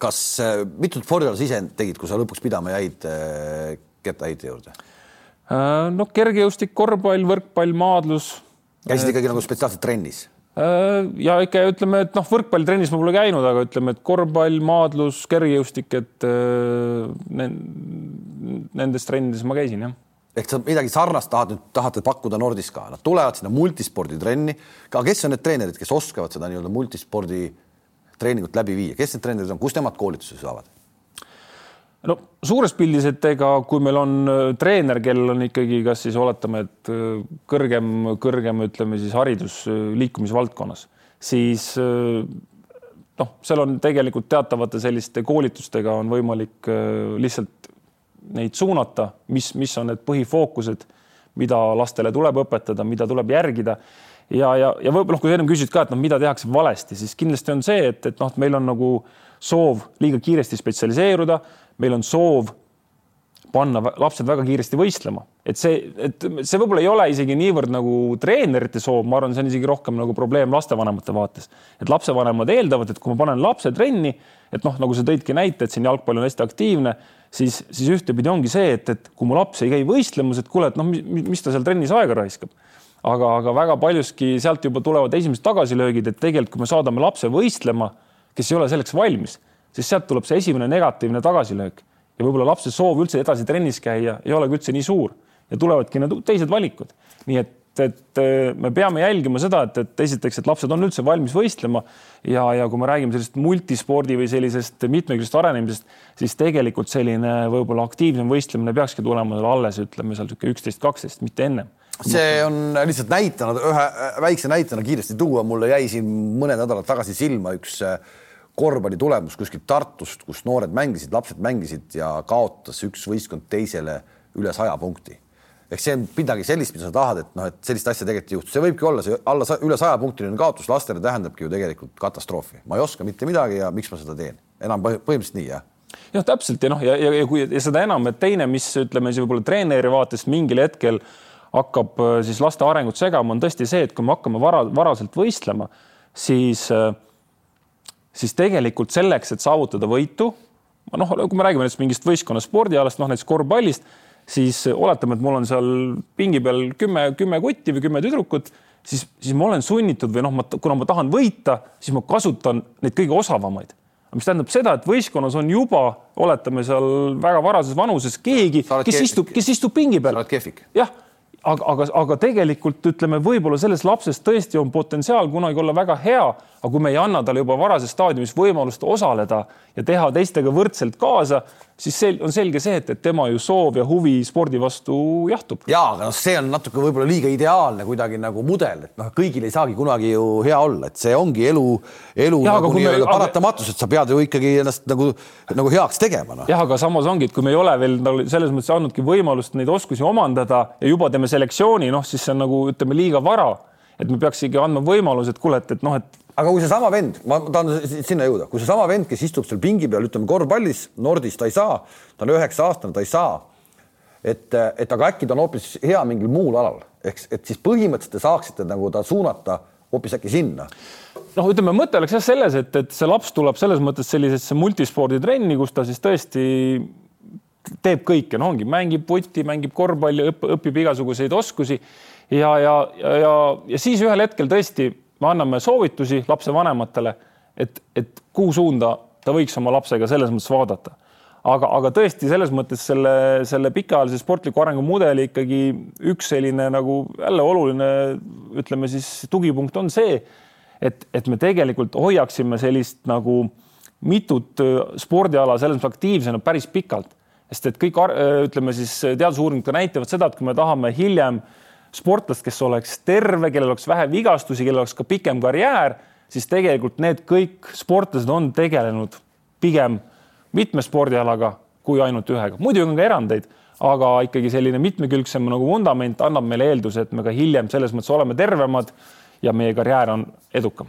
S1: kas äh, mitut spordiala sa ise tegid, kui sa lõpuks pidama jäid äh, kettaheite juurde?
S2: Äh, no kergejõustik, korvpall, võrkpall, maadlus.
S1: käisid ikkagi nagu spetsiaalselt trennis?
S2: Äh, ja ikka ütleme, et noh, võrkpallitrennis ma pole käinud, aga ütleme, et korvpall, maadlus, kergejõustik, et äh, nendes trennides ma käisin jah
S1: ehk sa midagi sarnast tahad nüüd, tahate pakkuda Nordiska, nad tulevad sinna multisporditrenni. aga kes on need treenerid, kes oskavad seda nii-öelda multispordi treeningut läbi viia, kes need treenerid on, kust nemad koolitusi saavad?
S2: No suures pildis, et ega kui meil on äh, treener, kellel on ikkagi, kas siis oletame, et äh, kõrgem, kõrgem, ütleme siis haridus äh, liikumisvaldkonnas, siis noh, seal on tegelikult teatavate selliste koolitustega on võimalik lihtsalt neid suunata, mis, mis on need põhifookused, mida lastele tuleb õpetada, mida tuleb järgida ja, ja, ja võib-olla noh, kui ennem küsisid ka, et noh, mida tehakse valesti, siis kindlasti on see, et, et noh, et meil on nagu soov liiga kiiresti spetsialiseeruda meil on soov panna lapsed väga kiiresti võistlema, et see, et see võib-olla ei ole isegi niivõrd nagu treenerite soov, ma arvan, see on isegi rohkem nagu probleem lastevanemate vaates, et lapsevanemad eeldavad, et kui ma panen lapse trenni, et noh, nagu sa tõidki näite, et siin jalgpall on hästi aktiivne, siis, siis ühtepidi ongi see, et, et kui mu laps ei käi võistlemas, et kuule, et noh, mis ta seal trennis aega raiskab aga, aga väga paljuski sealt juba tulevad esimesed tagasilöögid, et tegelikult kui me saadame lapse võistlema, kes ei ole selleks valmis, siis sealt tuleb see esimene negatiivne tagasilöök. Ja võib-olla lapse soov üldse edasi trennis käia ei olegi üldse nii suur. Ja tulevadki need teised valikud. nii et, et me peame jälgima seda, et, et esiteks, et lapsed on üldse valmis võistlema. Ja, ja kui me räägime sellisest multispordi või sellisest mitmekülgsest arenemisest, siis tegelikult selline võib-olla aktiivsem võistlemine peakski tulema alles, ütleme seal niisugune üksteist, kaksteist, mitte ennem
S1: see on lihtsalt näitena, ühe väikse näitena kiiresti tuua, mulle jäi siin mõned nädalad tagasi silma üks äh, korvpalli tulemus kuskilt Tartust, kus noored mängisid, lapsed mängisid ja kaotas üks võistkond teisele üle saja punkti. ehk see on midagi sellist, mida sa tahad, et noh, et sellist asja tegelikult ei juhtu, see võibki olla see alla üle saja punktiline kaotus lastele tähendabki ju tegelikult katastroofi, ma ei oska mitte midagi ja miks ma seda teen, enam põhimõtteliselt nii jah?
S2: Jah, täpselt. Ja noh, ja, ja, ja kui ja seda enam, et teine, mis ütleme siis võib-olla treeneri vaatest mingil hetkel hakkab äh, siis laste arengut segama, on tõesti see, et kui me hakkame vara, varaselt võistlema, siis äh, siis tegelikult selleks, et saavutada võitu, noh, kui me räägime näiteks mingist võistkonna spordialast, noh näiteks korvpallist, siis oletame, et mul on seal pingi peal kümme, kümme kutti või kümme tüdrukut, siis, siis ma olen sunnitud või noh, ma, kuna ma tahan võita, siis ma kasutan neid kõige osavamaid. Mis tähendab seda, et võistkonnas on juba, oletame seal väga varases vanuses keegi, kes istub, kes istub pingi peal. jah, aga, aga, aga tegelikult ütleme, võib-olla selles lapses tõesti on potentsiaal kunagi olla väga hea, aga kui me ei anna talle juba varases staadiumis võimalust osaleda ja teha teistega võrdselt kaasa, siis see on selge see, et, et tema ju soov ja huvi spordi vastu jahtub.
S1: ja, aga noh, see on natuke võib-olla liiga ideaalne kuidagi nagu mudel, et noh, kõigil ei saagi kunagi ju hea olla, et see ongi elu, elu ja, nagu nii-öelda paratamatus, et sa pead ju ikkagi ennast nagu, nagu heaks tegema
S2: no.. jah, aga samas ongi, et kui me ei ole veel nagu selles mõttes andnudki võimalust neid oskusi omandada ja juba teeme selektsiooni, noh, siis see on nagu ütleme liiga vara et me peaks ikkagi andma võimaluse, et kuule, et, et noh, et
S1: aga kui seesama vend, ma tahan sinna jõuda, kui seesama vend, kes istub seal pingi peal, ütleme korvpallis, Nordis ta ei saa, ta on üheksa aastane, ta ei saa. et, et aga äkki ta on hoopis hea mingil muul alal, ehk et siis põhimõtteliselt te saaksite nagu ta suunata hoopis äkki sinna.
S2: noh, ütleme, mõte oleks jah selles, et, et see laps tuleb selles mõttes sellisesse multisporditrenni, kus ta siis tõesti teeb kõike, no ongi, mängib vutti, mängib korvpalli, õpib igasuguseid oskusi ja, ja, ja, ja, ja siis ühel hetkel tõesti me anname soovitusi lapsevanematele, et, et kuhu suunda ta võiks oma lapsega selles mõttes vaadata. aga, aga tõesti selles mõttes selle, selle pikaajalise sportliku arengu mudeli ikkagi üks selline nagu jälle oluline, ütleme siis tugipunkt on see, et, et me tegelikult hoiaksime sellist nagu mitut spordiala selles mõttes aktiivsena päris pikalt, sest et kõik ütleme siis teadusuuringud ka näitavad seda, et kui me tahame hiljem äh, sportlast, kes oleks terve, kellel oleks vähe vigastusi, kellel oleks ka pikem karjäär, siis tegelikult need kõik sportlased on tegelenud pigem mitme spordialaga kui ainult ühega. muidugi on ka erandeid, aga ikkagi selline mitmekülgsem nagu vundament annab meile eelduse, et me ka hiljem selles mõttes oleme tervemad ja meie karjäär on edukam.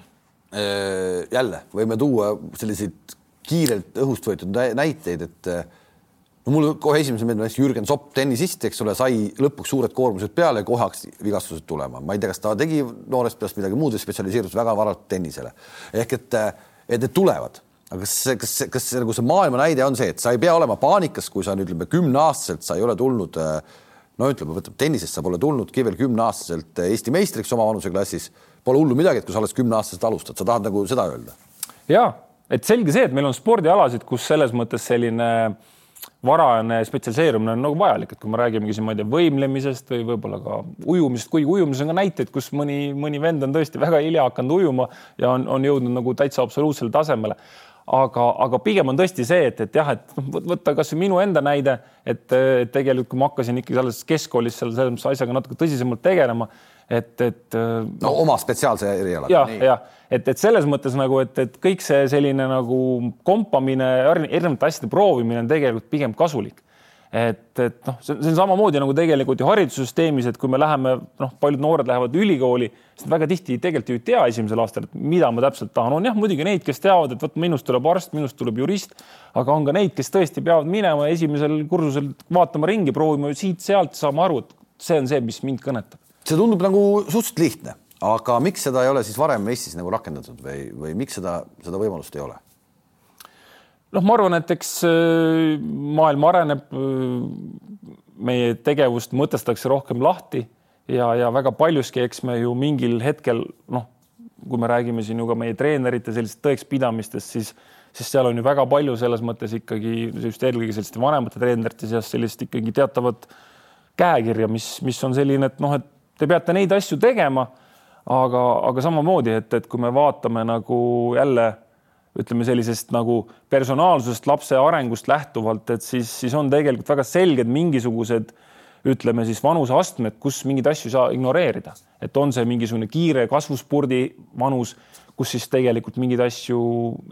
S1: jälle võime tuua selliseid kiirelt õhust võetud näiteid, et no mul kohe esimese meelde näiteks Jürgen Sopp, tennisist, eks ole, sai lõpuks suured koormused peale ja kohe hakkasid vigastused tulema. ma ei tea, kas ta tegi noorest peast midagi muud või spetsialiseerus väga varalt tennisele. ehk et, et need tulevad, aga kas, kas, kas nagu see maailma näide on see, et sa ei pea olema paanikas, kui sa nüüd ütleme kümneaastaselt, sa ei ole tulnud no ütleme, võtame tennisest, sa pole tulnudki veel kümneaastaselt Eesti meistriks oma vanuseklassis, pole hullu midagi, et kui sa alles kümneaastaselt alustad, sa tahad nagu seda öelda?
S2: ja et selge see, et meil on spordialasid, kus selles mõttes selline äh, varajane spetsialiseerumine on nagu vajalik, et kui me räägimegi siin, ma ei tea, võimlemisest või võib-olla ka ujumisest, kuigi ujumises on ka näiteid, kus mõni, mõni vend on tõesti väga hilja hakanud ujuma ja on, on jõudnud nagu täitsa absoluutsele tasemele. aga, aga pigem on tõesti see, et, et jah, et noh, võtta kasvõi minu enda näide, et, tegelikult kui ma hakkasin ikkagi alles keskkoolis selle, selle asjaga natuke tõsisemalt tegelema et, et.
S1: no oma spetsiaalse erialaga.
S2: jah, jah, et, et selles mõttes nagu, et, et kõik see selline nagu kompamine, erinevate asjade proovimine on tegelikult pigem kasulik. et, et noh, see on samamoodi nagu tegelikult ju haridussüsteemis, et kui me läheme, noh, paljud noored lähevad ülikooli, siis väga tihti tegelikult ju ei tea esimesel aastal, et mida ma täpselt tahan. on jah, muidugi neid, kes teavad, et vot minust tuleb arst, minust tuleb jurist, aga on ka neid, kes tõesti peavad minema esimesel kursusel vaatama ringi, proovima siit-sealt, saama aru, et see on see, mis mind kõnetab.
S1: See tundub nagu suhteliselt lihtne, aga miks seda ei ole siis varem Eestis nagu rakendatud või, või miks seda, seda võimalust ei ole?
S2: noh, ma arvan, et eks äh, maailm areneb. Äh, meie tegevust mõtestatakse rohkem lahti ja, ja väga paljuski, eks me ju mingil hetkel noh, kui me räägime siin ju ka meie treenerite sellistest tõekspidamistest, siis, siis seal on ju väga palju selles mõttes ikkagi just eelkõige selliste vanemate treenerite seas sellist ikkagi teatavat käekirja, mis, mis on selline, et noh, et te peate neid asju tegema, aga, aga samamoodi, et, et kui me vaatame nagu jälle ütleme sellisest nagu personaalsusest lapse arengust lähtuvalt, et siis, siis on tegelikult väga selged mingisugused ütleme siis vanuseastmed, kus mingeid asju ei saa ignoreerida, et on see mingisugune kiire kasvuspurdi vanus, kus siis tegelikult mingeid asju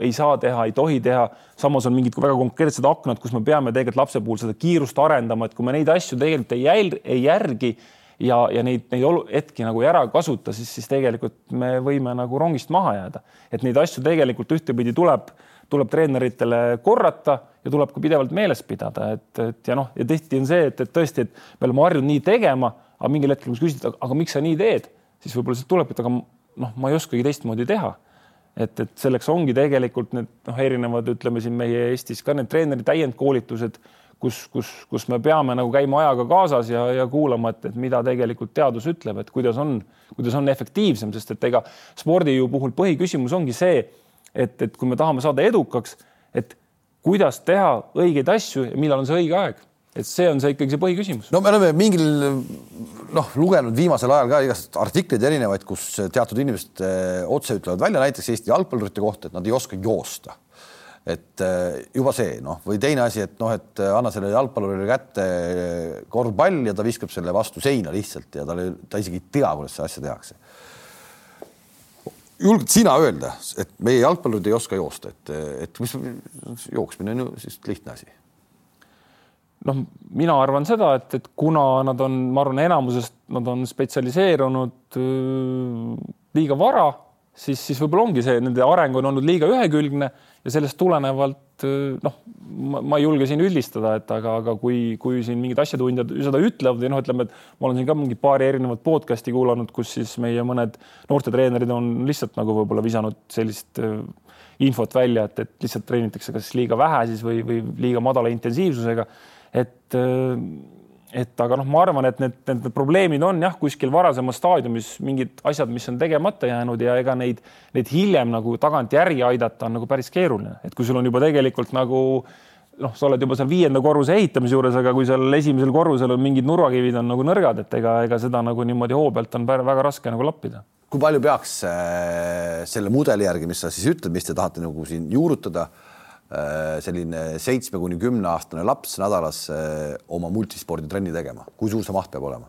S2: ei saa teha, ei tohi teha. samas on mingid väga konkreetsed aknad, kus me peame tegelikult lapse puhul seda kiirust arendama, et kui me neid asju tegelikult ei jäl-, ei järgi ja, ja neid, neid hetki nagu ära kasuta, siis, siis tegelikult me võime nagu rongist maha jääda. et neid asju tegelikult ühtepidi tuleb, tuleb treeneritele korrata ja tuleb ka pidevalt meeles pidada, et, et ja noh, ja tihti on see, et, et tõesti, et me oleme harjunud nii tegema, aga mingil hetkel, kui sa küsid, aga miks sa nii teed, siis võib-olla sealt tulebki, et aga noh, ma ei oskagi teistmoodi teha et, et selleks ongi tegelikult need noh, erinevad, ütleme siin meie Eestis ka need treeneri täiendkoolitused kus, kus, kus me peame nagu käima ajaga kaasas ja, ja kuulama, et, et mida tegelikult teadus ütleb, et kuidas on, kuidas on efektiivsem, sest et ega spordi ju puhul põhiküsimus ongi see, et, et kui me tahame saada edukaks, et kuidas teha õigeid asju ja millal on see õige aeg et see on see ikkagi see põhiküsimus.
S1: no me oleme mingil noh, lugenud viimasel ajal ka igast artikleid erinevaid, kus teatud inimesed eh, otse ütlevad välja näiteks Eesti jalgpallurite kohta, et nad ei oska joosta et äh, juba see noh, või teine asi, et noh, et äh, anna sellele jalgpallurile kätte äh, korvpall ja ta viskab selle vastu seina lihtsalt ja tal, ta isegi ei tea, kuidas seda asja tehakse. julged sina öelda, et meie jalgpallurid ei oska joosta, et, et mis jooksmine on ju siis lihtne asi?
S2: noh, mina arvan seda, et, et kuna nad on, ma arvan, enamusest nad on spetsialiseerunud liiga vara, siis, siis võib-olla ongi see, nende areng on olnud liiga ühekülgne ja sellest tulenevalt noh, ma ei julge siin üldistada, et aga, aga kui, kui siin mingid asjatundjad seda ütlevad või noh, ütleme, et ma olen siin ka mingi paari erinevat podcast'i kuulanud, kus siis meie mõned noortetreenerid on lihtsalt nagu võib-olla visanud sellist äh, infot välja, et, et lihtsalt treenitakse kas liiga vähe siis või, või liiga madala intensiivsusega. et äh, et aga noh, ma arvan, et need, need probleemid on jah, kuskil varasemas staadiumis mingid asjad, mis on tegemata jäänud ja ega neid, neid hiljem nagu tagantjärgi aidata on nagu päris keeruline, et kui sul on juba tegelikult nagu noh, sa oled juba seal viienda korruse ehitamise juures, aga kui seal esimesel korrusel on mingid nurgakivid on nagu nõrgad, et ega, ega seda nagu niimoodi hoo pealt on väga raske nagu lappida.
S1: kui palju peaks äh, selle mudeli järgi, mis sa siis ütled, mis te tahate nagu siin juurutada selline seitsme kuni kümne aastane laps nädalas äh, oma multisporditrenni tegema, kui suur see maht peab olema?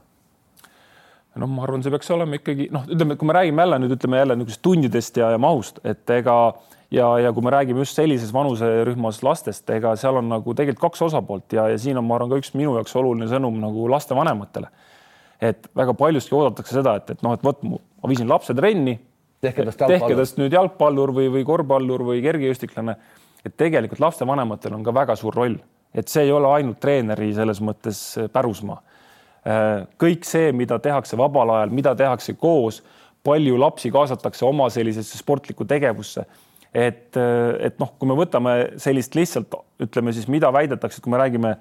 S2: no ma arvan, see peaks olema ikkagi noh, ütleme, kui me räägime jälle nüüd ütleme jälle niisugusest tundidest ja, ja mahust, et ega ja, ja kui me räägime just sellises vanuserühmas lastest, ega seal on nagu tegelikult kaks osapoolt ja, ja siin on, ma arvan, ka üks minu jaoks oluline sõnum nagu lastevanematele. et väga paljuski oodatakse seda, et, et noh, et vot ma viisin lapse trenni, tehke tast nüüd jalgpallur või, või korvpallur või kergejõustiklane et tegelikult lapsevanematel on ka väga suur roll, et see ei ole ainult treeneri selles mõttes äh, pärusmaa. Äh, kõik see, mida tehakse vabal ajal, mida tehakse koos, palju lapsi kaasatakse oma sellisesse sportlikku tegevusse. et, äh, et noh, kui me võtame sellist lihtsalt ütleme siis, mida väidetakse, et kui me räägime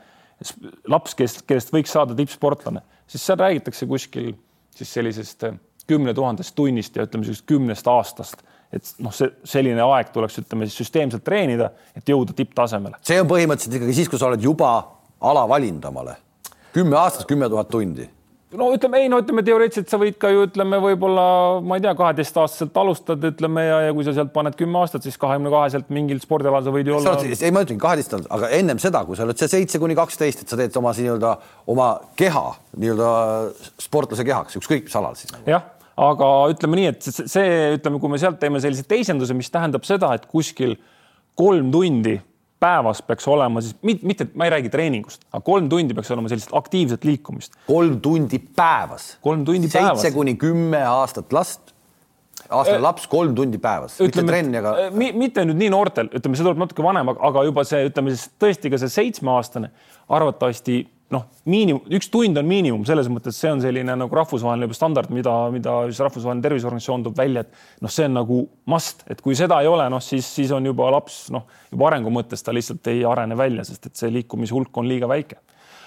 S2: laps, kes, kellest võiks saada tippsportlane, siis seal räägitakse kuskil siis sellisest kümne tuhandest tunnist ja ütleme sellisest kümnest aastast et noh, see selline aeg tuleks, ütleme siis süsteemselt treenida, et jõuda tipptasemele.
S1: see on põhimõtteliselt ikkagi siis, kui sa oled juba ala valinud omale. kümme aastat, kümme tuhat tundi.
S2: no ütleme ei, no ütleme teoreetiliselt sa võid ka ju ütleme, võib-olla ma ei tea, kaheteistaastaselt alustad, ütleme ja, ja kui sa sealt paned kümme aastat, siis kahekümne kaheselt mingil spordialal sa võid ju olla.
S1: ei, ma ütlengi kaheteist aastat, aga ennem seda, kui sa oled see seitse kuni kaksteist, et sa teed oma nii-öelda oma keha nii-öelda sportlase kehaks, ükskõik mis alal siis
S2: nagu.. jah aga ütleme nii, et see, ütleme, kui me sealt teeme sellise teisenduse, mis tähendab seda, et kuskil kolm tundi päevas peaks olema siis mitte, mitte, ma ei räägi treeningust, aga kolm tundi peaks olema sellist aktiivset liikumist.
S1: kolm tundi päevas.
S2: kolm tundi päevas.
S1: seitse kuni kümme aastat last aastane äh, laps kolm tundi päevas, mitte trenni, aga.
S2: Äh, mitte nüüd nii noortel, ütleme, see tuleb natuke vanem, aga juba see, ütleme siis tõesti ka see seitsmeaastane arvatavasti noh, miinimum, üks tund on miinimum, selles mõttes see on selline nagu rahvusvaheline juba standard, mida, mida siis Rahvusvaheline Terviseorganisatsioon toob välja, et noh, see on nagu must, et kui seda ei ole, noh siis, siis on juba laps noh, juba arengu mõttes ta lihtsalt ei arene välja, sest et see liikumishulk on liiga väike.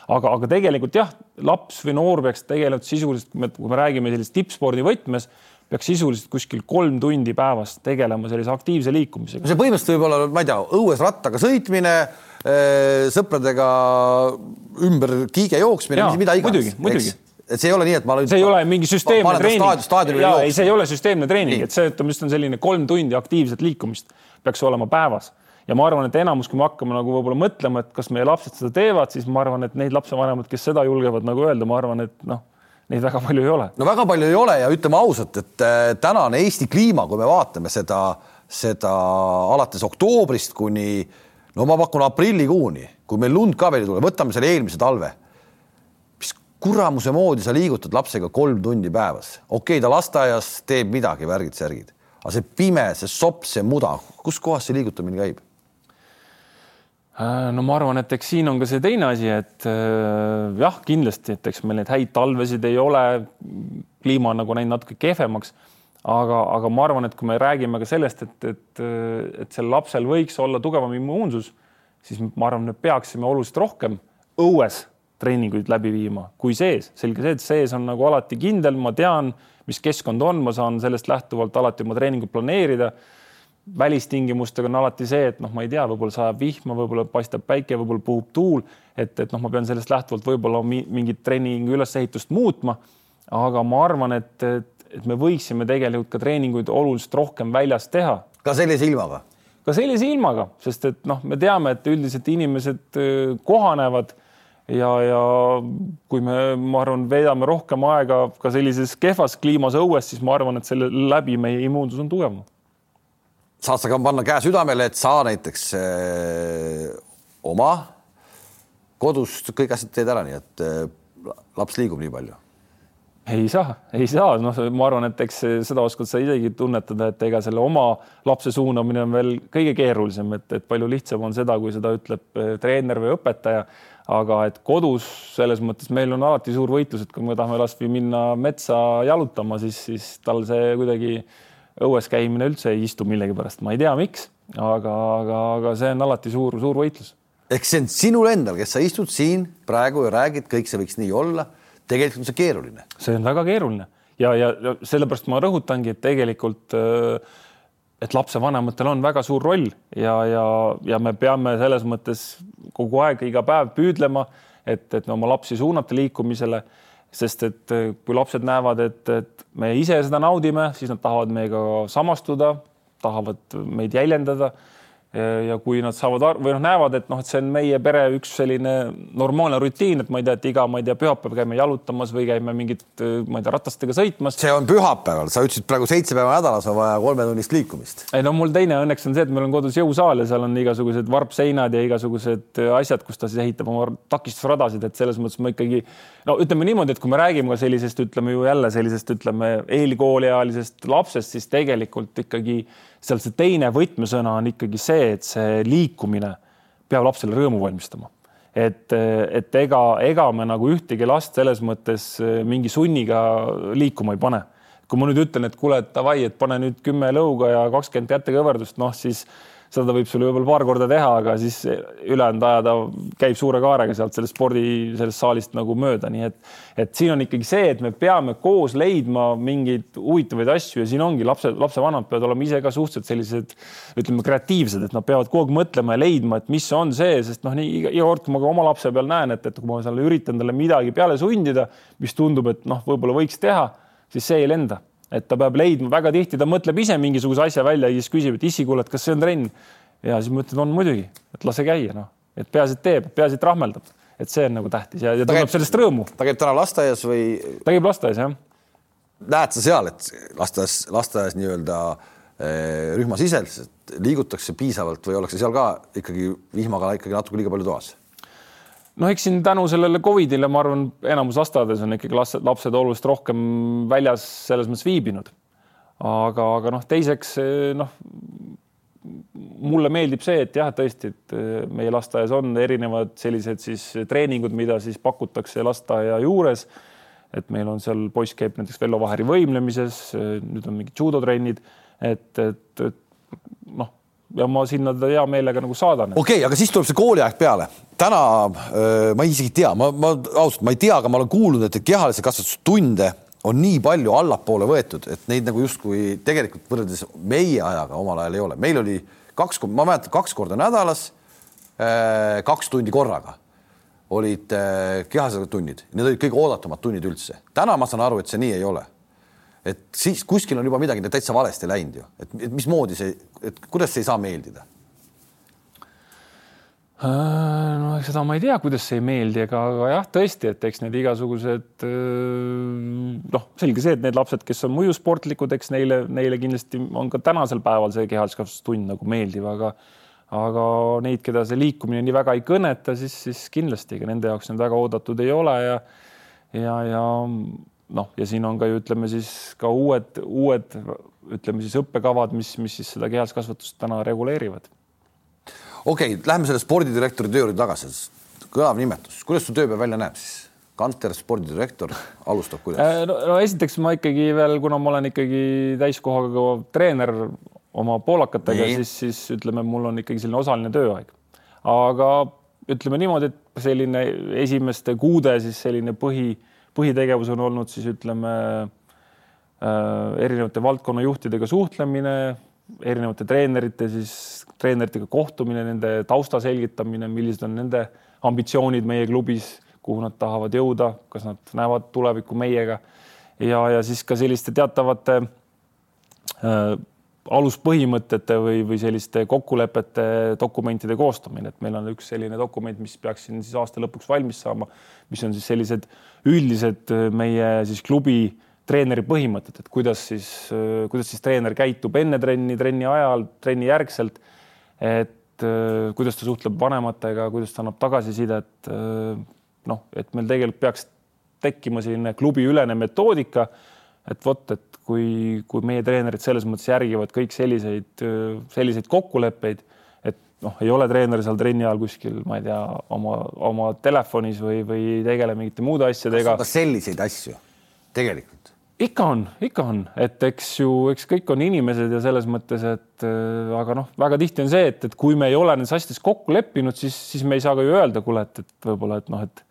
S2: aga, aga tegelikult jah, laps või noor peaks tegelikult sisuliselt, kui me räägime sellisest tippspordi võtmes peaks sisuliselt kuskil kolm tundi päevas tegelema sellise aktiivse liikumisega.
S1: see põhimõtteliselt võib olla, ma ei tea, õues rattaga sõitmine, sõpradega ümber kiige jooksmine, mida iganes.
S2: muidugi
S1: et see ei ole nii, et ma
S2: see ei ole mingi süsteemne treening. jaa, ei, see ei ole süsteemne treening, et see, ütleme, just on selline kolm tundi aktiivset liikumist peaks olema päevas ja ma arvan, et enamus, kui me hakkame nagu võib-olla mõtlema, et kas meie lapsed seda teevad, siis ma arvan, et neid lapsevanemad, kes seda julgevad nagu öelda, ma arvan, et noh neid väga palju ei ole.
S1: no väga palju ei ole ja ütleme ausalt, et äh, tänane Eesti kliima, kui me vaatame seda, seda alates oktoobrist kuni no ma pakun aprillikuuni, kui meil lund ka veel ei tule, võtame selle eelmise talve. mis kuramuse moodi sa liigutad lapsega kolm tundi päevas, okei okay,, ta lasteaias teeb midagi, värgid-särgid, aga see pime, see sopp, see muda, kuskohast see liigutamine käib?
S2: Äh, no ma arvan, et eks siin on ka see teine asi, et äh, jah, kindlasti, et eks meil neid häid talvesid ei ole, kliima on nagu läinud natuke kehvemaks, aga, aga ma arvan, et kui me räägime ka sellest, et, et, et sel lapsel võiks olla tugevam immuunsus, siis ma arvan, et peaksime oluliselt rohkem õues treeninguid läbi viima kui sees. selge see, et sees on nagu alati kindel, ma tean, mis keskkond on, ma saan sellest lähtuvalt alati oma treeningut planeerida välistingimustega on alati see, et noh, ma ei tea, võib-olla sajab vihma, võib-olla paistab päike, võib-olla puhub tuul, et, et noh, ma pean sellest lähtuvalt võib-olla mingit treeningu ülesehitust muutma. aga ma arvan, et, et, et me võiksime tegelikult ka treeninguid oluliselt rohkem väljas teha.
S1: ka sellise ilmaga?
S2: ka sellise ilmaga, sest et noh, me teame, et üldiselt inimesed kohanevad ja, ja kui me, ma arvan, veedame rohkem aega ka sellises kehvas kliimas õues, siis ma arvan, et selle läbi meie immuunsus on tugevam
S1: saad sa ka panna käe südamele, et sa näiteks öö, äh, oma kodust kõik asjad teed ära, nii et öö, äh, laps liigub nii palju?
S2: Ei saa, ei saa, noh, ma arvan, et eks seda oskad sa isegi tunnetada, et ega selle oma lapse suunamine on veel kõige keerulisem, et, et palju lihtsam on seda, kui seda ütleb äh, treener või õpetaja. aga et kodus selles mõttes meil on alati suur võitlus, et kui me tahame last või minna metsa jalutama, siis, siis tal see kuidagi õues käimine üldse ei istu millegipärast, ma ei tea, miks, aga, aga, aga see on alati suur-suur võitlus.
S1: ehk see on sinul endal, kes sa istud siin praegu ja räägid, kõik see võiks nii olla. Tegelikult on see keeruline.
S2: see on väga keeruline ja, ja, sellepärast ma rõhutangi, et tegelikult et lapsevanematel on väga suur roll ja, ja, ja me peame selles mõttes kogu aeg, iga päev püüdlema, et, et oma lapsi suunata liikumisele sest et eh, kui lapsed näevad, et, et me ise seda naudime, siis nad tahavad meiega samastuda, tahavad meid jäljendada ja kui nad saavad või noh, näevad, et noh, et see on meie pere üks selline normaalne rutiin, et ma ei tea, et iga, ma ei tea, pühapäev käime jalutamas või käime mingit, ma ei tea, ratastega sõitmas.
S1: see on pühapäeval, sa ütlesid praegu seitse päeva nädalas on vaja kolmetunnist liikumist.
S2: ei no mul teine õnneks on see, et meil on kodus jõusaal ja seal on igasugused varpseinad ja igasugused asjad, kus ta siis ehitab oma takistusradasid, et selles mõttes ma ikkagi no ütleme niimoodi, et kui me räägime ka sellisest, ütleme ju jälle sellisest, ütleme eelkooliealisest lapsest, siis tegelikult ikkagi seal see teine võtmesõna on ikkagi see, et see liikumine peab lapsele rõõmu valmistama. et, et ega, ega me nagu ühtegi last selles mõttes mingi sunniga liikuma ei pane. kui ma nüüd ütlen, et kuule, et davai, et pane nüüd kümme lõuga ja kakskümmend kätekõverdust, noh siis seda ta võib sulle võib-olla paar korda teha, aga siis ülejäänud aja ta käib suure kaarega sealt sellest spordi, sellest saalist nagu mööda, nii et, et siin on ikkagi see, et me peame koos leidma mingeid huvitavaid asju ja siin ongi lapse, lapsevanemad peavad olema ise ka suhteliselt sellised, ütleme kreatiivsed, et nad peavad kogu aeg mõtlema ja leidma, et mis on see, sest noh, nii iga, iga kord, kui ma ka oma lapse peal näen, et, et kui ma seal üritan talle midagi peale sundida, mis tundub, et noh, võib-olla võiks teha, siis see ei lenda et ta peab leidma, väga tihti ta mõtleb ise mingisuguse asja välja ja siis küsib, et issi, kuule, et kas see on trenn? ja siis ma ütlen, on muidugi, et lase käia, noh, et peaasi, et teeb, peaasi, et rahmeldab, et see on nagu tähtis ja, ja ta tunneb sellest rõõmu.
S1: ta käib täna lasteaias või?
S2: ta käib lasteaias, jah.
S1: näed sa seal, et lasteaias, lasteaias nii-öelda rühmasiseselt liigutakse piisavalt või ollakse seal ka ikkagi vihmaga ikkagi natuke liiga palju toas?
S2: Noh, eks siin tänu sellele Covidile, ma arvan, enamus lasteaedades on ikkagi lapsed, lapsed oluliselt rohkem väljas selles mõttes viibinud. aga, aga noh, teiseks noh, mulle meeldib see, et jah, tõesti, et meie lasteaias on erinevad sellised siis treeningud, mida siis pakutakse lasteaia juures. et meil on seal poiss käib näiteks Vello Vaheri võimlemises, nüüd on mingid judotrennid, et, et, et noh ja ma sinna teda hea meelega nagu saadan.
S1: okei okay,, aga siis tuleb see kooliaeg peale. täna ma isegi ei tea, ma, ma ausalt, ma ei tea, aga ma olen kuulnud, et kehalise kasvatuse tunde on nii palju allapoole võetud, et neid nagu justkui tegelikult võrreldes meie ajaga omal ajal ei ole. meil oli kaks, ma mäletan, kaks korda nädalas, kaks tundi korraga olid kehalised tunnid, need olid kõige oodatumad tunnid üldse. täna ma saan aru, et see nii ei ole et siis kuskil on juba midagi täitsa valesti läinud ju, et, et mismoodi see, et kuidas see ei saa meeldida?
S2: Äh, no seda ma ei tea, kuidas see ei meeldi, aga, aga jah, tõesti, et eks need igasugused äh, noh, selge see, et need lapsed, kes on muidu sportlikud, eks neile, neile kindlasti on ka tänasel päeval see kehaliskasvatustund nagu meeldiv, aga aga neid, keda see liikumine nii väga ei kõneta, siis, siis kindlasti ka nende jaoks need väga oodatud ei ole ja ja, ja noh, ja siin on ka ju ütleme siis ka uued, uued ütleme siis õppekavad, mis, mis siis seda kehalist kasvatust täna reguleerivad.
S1: okei okay,, lähme selle spordidirektori töö juurde tagasi. kõlav nimetus, kuidas su tööpäev välja näeb siis? Kanter, spordidirektor, alustab kuidas
S2: äh, no,? no esiteks ma ikkagi veel, kuna ma olen ikkagi täiskohaga treener oma poolakatega, siis, siis ütleme, mul on ikkagi selline osaline tööaeg. aga ütleme niimoodi, et selline esimeste kuude siis selline põhi põhitegevus on olnud siis ütleme äh, erinevate valdkonnajuhtidega suhtlemine, erinevate treenerite siis, treeneritega kohtumine, nende tausta selgitamine, millised on nende ambitsioonid meie klubis, kuhu nad tahavad jõuda, kas nad näevad tulevikku meiega. Ja, ja siis ka selliste teatavate äh, aluspõhimõtete või, või selliste kokkulepete dokumentide koostamine, et meil on üks selline dokument, mis peaks siin siis aasta lõpuks valmis saama, mis on siis sellised üldised äh, meie siis klubi treeneri põhimõtted, et kuidas siis, äh, kuidas siis treener käitub enne trenni, trenni ajal, trenni järgselt. et äh, kuidas ta suhtleb vanematega, kuidas ta annab tagasisidet. noh, et meil tegelikult peaks tekkima selline klubiülene metoodika. Et vot, et kui, kui meie treenerid selles mõttes järgivad kõik selliseid, selliseid kokkuleppeid noh, ei ole treener seal trenni ajal kuskil, ma ei tea, oma, oma telefonis või, või ei tegele mingite muude asjadega.
S1: kas selliseid asju tegelikult?
S2: ikka on, ikka on, et eks ju, eks kõik on inimesed ja selles mõttes, et äh, aga noh, väga tihti on see, et, et kui me ei ole nendes asjades kokku leppinud, siis, siis me ei saa ka ju öelda, kuule, et, et võib-olla, et noh, et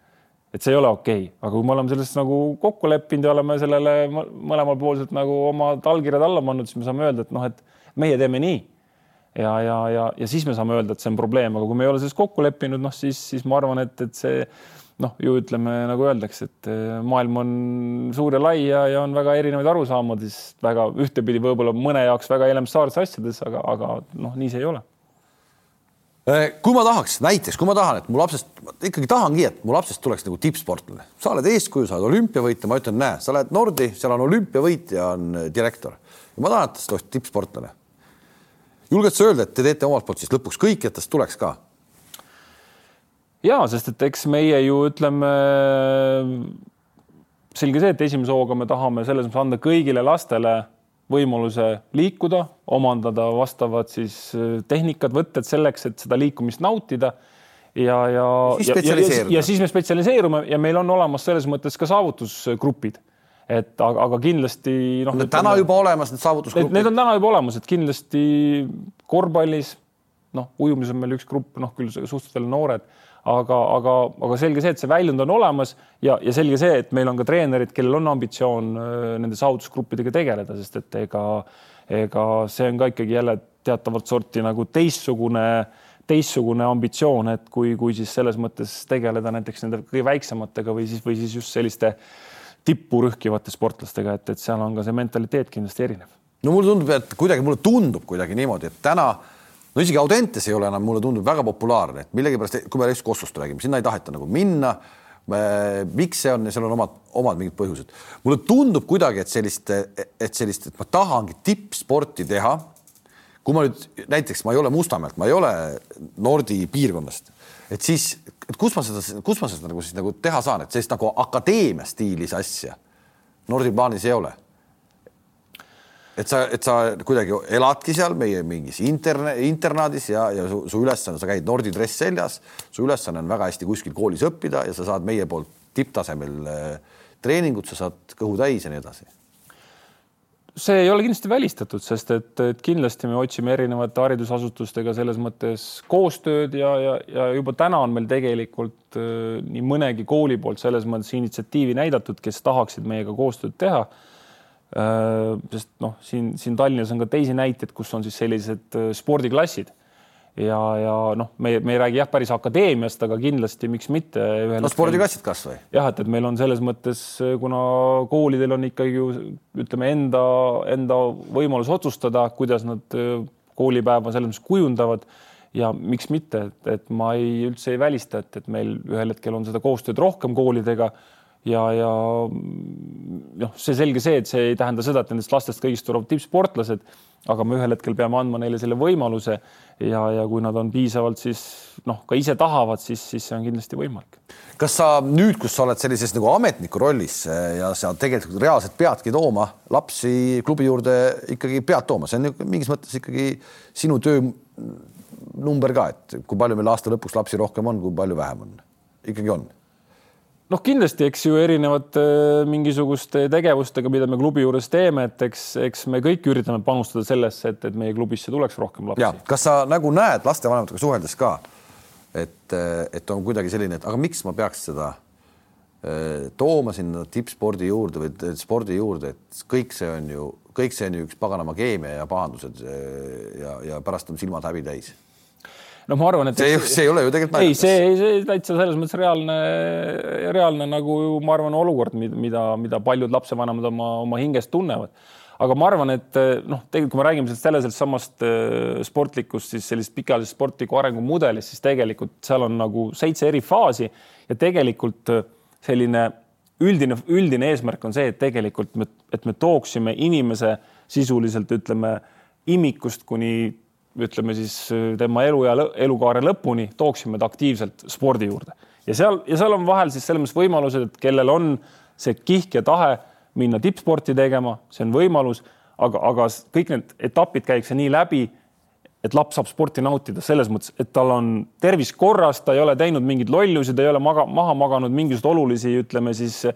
S2: et see ei ole okei. Okay., aga kui me oleme selles nagu kokku leppinud ja oleme sellele mõlemalpoolselt nagu omad allkirjad alla pannud, siis me saame öelda, et noh, et meie teeme nii. Ja, ja, ja, ja siis me saame öelda, et see on probleem, aga kui me ei ole selles kokku leppinud, noh siis, siis ma arvan, et, et see noh, ju ütleme, nagu öeldakse, et eh, maailm on suur ja lai ja, ja on väga erinevaid arusaamades, väga ühtepidi võib-olla mõne jaoks väga elementaarses asjades, aga, aga noh, nii see ei ole
S1: kui ma tahaks, näiteks kui ma tahan, et mu lapsest, ikkagi tahangi, et mu lapsest tuleks nagu tippsportlane, sa oled eeskuju, sa oled olümpiavõitja, ma ütlen, näe, sa lähed Nordi, seal on olümpiavõitja, on eh, direktor. Ma tahan, et tast oleks tippsportlane. Julged sa öelda, et te teete omalt poolt siis lõpuks kõik, et tast tuleks ka?
S2: ja sest et eks meie ju ütleme, selge see, et esimese hooga me tahame selles mõttes anda kõigile lastele võimaluse liikuda, omandada vastavad siis äh, tehnikad, võtted selleks, et seda liikumist nautida ja, ja, ja, ja, ja, ja siis me spetsialiseerume ja meil on olemas selles mõttes ka saavutusgrupid et aga, aga kindlasti
S1: noh. Need täna juba olemas, need saavutusgrupid.
S2: Need on täna juba olemas, et kindlasti korvpallis, noh, ujumises on meil üks grupp, noh küll suhteliselt noored, aga, aga, aga selge see, et see väljund on olemas ja, ja selge see, et meil on ka treenerid, kellel on ambitsioon äh, nende saavutusgruppidega tegeleda, sest et ega, ega see on ka ikkagi jälle teatavat sorti nagu teistsugune teistsugune ambitsioon, et kui, kui siis selles mõttes tegeleda näiteks nende kõige väiksematega või siis, või siis just selliste äh, tippu rühkivate sportlastega, et, et seal on ka see mentaliteet kindlasti erinev.
S1: no mulle tundub, et kuidagi mulle tundub kuidagi niimoodi, et täna no isegi Audentes ei ole enam, mulle tundub väga populaarne, et millegipärast, kui me just Kossost räägime, sinna ei taheta nagu minna. miks see on ja seal on omad, omad mingid põhjused. mulle tundub kuidagi, et sellist, et sellist, et ma tahangi tippsporti teha kui ma nüüd näiteks ma ei ole Mustamäelt, ma ei ole Nordi piirkonnast, et siis, et kus ma seda, kus ma seda nagu siis nagu teha saan, et sellist nagu akadeemia stiilis asja Nordi plaanis ei ole et sa, et sa kuidagi eladki seal meie mingis interne, internaadis ja, ja su, su ülesanne, sa käid Nordi dress seljas, su ülesanne on väga hästi kuskil koolis õppida ja sa saad meie poolt tipptasemel äh, treeningut, sa saad kõhu täis ja nii edasi.
S2: See ei ole kindlasti välistatud, sest et, et kindlasti me otsime erinevate haridusasutustega selles mõttes koostööd ja, ja, ja juba täna on meil tegelikult äh, nii mõnegi kooli poolt selles mõttes initsiatiivi näidatud, kes tahaksid meiega koostööd teha sest noh, siin, siin Tallinnas on ka teisi näiteid, kus on siis sellised äh, spordiklassid ja, ja noh, me, me ei räägi jah, päris akadeemiast, aga kindlasti miks mitte.
S1: no spordiklassid kasvõi.
S2: jah, et, et meil on selles mõttes, kuna koolidel on ikkagi ju ütleme enda, enda võimalus otsustada, kuidas nad äh, koolipäeva selles mõttes kujundavad ja miks mitte, et, et ma ei üldse ei välista, et, et meil ühel hetkel on seda koostööd rohkem koolidega ja, ja noh, see selge see, et see ei tähenda seda, et nendest lastest kõigist tulevad tippsportlased, aga me ühel hetkel peame andma neile selle võimaluse ja, ja kui nad on piisavalt, siis noh, ka ise tahavad, siis, siis see on kindlasti võimalik.
S1: kas sa nüüd, kus sa oled sellises nagu ametniku rollis eh, ja sa tegelikult reaalselt peadki tooma lapsi klubi juurde ikkagi pead tooma, see on mingis mõttes ikkagi sinu töö number ka, et kui palju meil aasta lõpuks lapsi rohkem on, kui palju vähem on, ikkagi on
S2: noh, kindlasti, eks ju erinevate äh, mingisuguste tegevustega, mida me klubi juures teeme, et eks, eks me kõik üritame panustada sellesse, et, et meie klubisse tuleks rohkem lapsi.
S1: kas sa nagu näed lastevanematega suheldes ka, et, et on kuidagi selline, et aga miks ma peaks seda äh, tooma sinna tippspordi juurde või spordi juurde, et kõik see on ju, kõik see on ju üks paganama keemia ja pahandused äh, ja, ja pärast on silmad häbi täis
S2: no ma arvan, et
S1: see, see ei ole ju tegelikult
S2: ei, see, see täitsa selles mõttes reaalne, reaalne nagu ma arvan, olukord, mida, mida paljud lapsevanemad oma, oma hingest tunnevad. aga ma arvan, et noh, tegelikult kui me räägime sellest samast äh, sportlikust, siis sellisest pikaajalisest sportliku arengumudelist, siis tegelikult seal on nagu seitse eri faasi ja tegelikult äh, selline üldine, üldine eesmärk on see, et tegelikult me, et me tooksime inimese sisuliselt ütleme imikust kuni ütleme siis äh, tema eluea, elukaare lõpuni tooksime ta aktiivselt spordi juurde. Ja seal ja seal on vahel siis selles mõttes võimalused, et kellel on see kihk ja tahe minna tippsporti tegema, see on võimalus, aga, aga kõik need etapid käiakse nii läbi, et laps saab sporti nautida selles mõttes, et tal on tervis korras, ta ei ole teinud mingeid lollusi, ta ei ole maga, maha maganud mingisuguseid olulisi, ütleme siis äh,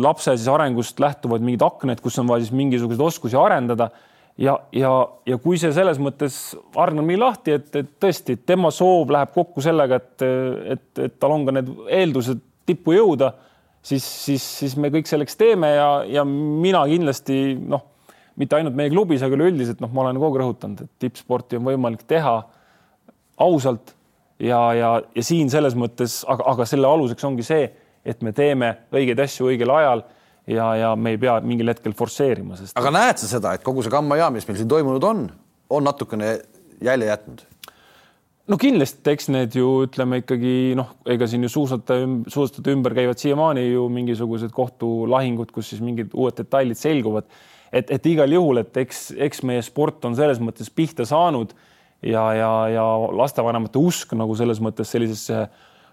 S2: lapse siis arengust lähtuvaid mingeid aknaid, kus on vaja siis mingisuguseid oskusi arendada ja, ja, ja kui see selles mõttes hargneb nii lahti, et, et tõesti tema soov läheb kokku sellega, et, et, et tal on ka need eeldused tippu jõuda, siis, siis, siis me kõik selleks teeme ja, ja mina kindlasti noh, mitte ainult meie klubis, aga üleüldiselt noh, ma olen kogu aeg rõhutanud, et tippsporti on võimalik teha ausalt ja, ja, ja siin selles mõttes, aga, aga selle aluseks ongi see, et me teeme õigeid asju õigel ajal ja, ja me ei pea mingil hetkel forsseerima, sest.
S1: aga näed sa seda, et kogu see kammajaam, mis meil siin toimunud on, on natukene jälje jätnud?
S2: no kindlasti, eks need ju ütleme ikkagi noh, ega siin ju suusataja, suusatajate ümber käivad siiamaani ju mingisugused kohtulahingud, kus siis mingid uued detailid selguvad. et, et igal juhul, et eks, eks meie sport on selles mõttes pihta saanud ja, ja, ja lastevanemate usk nagu selles mõttes sellisesse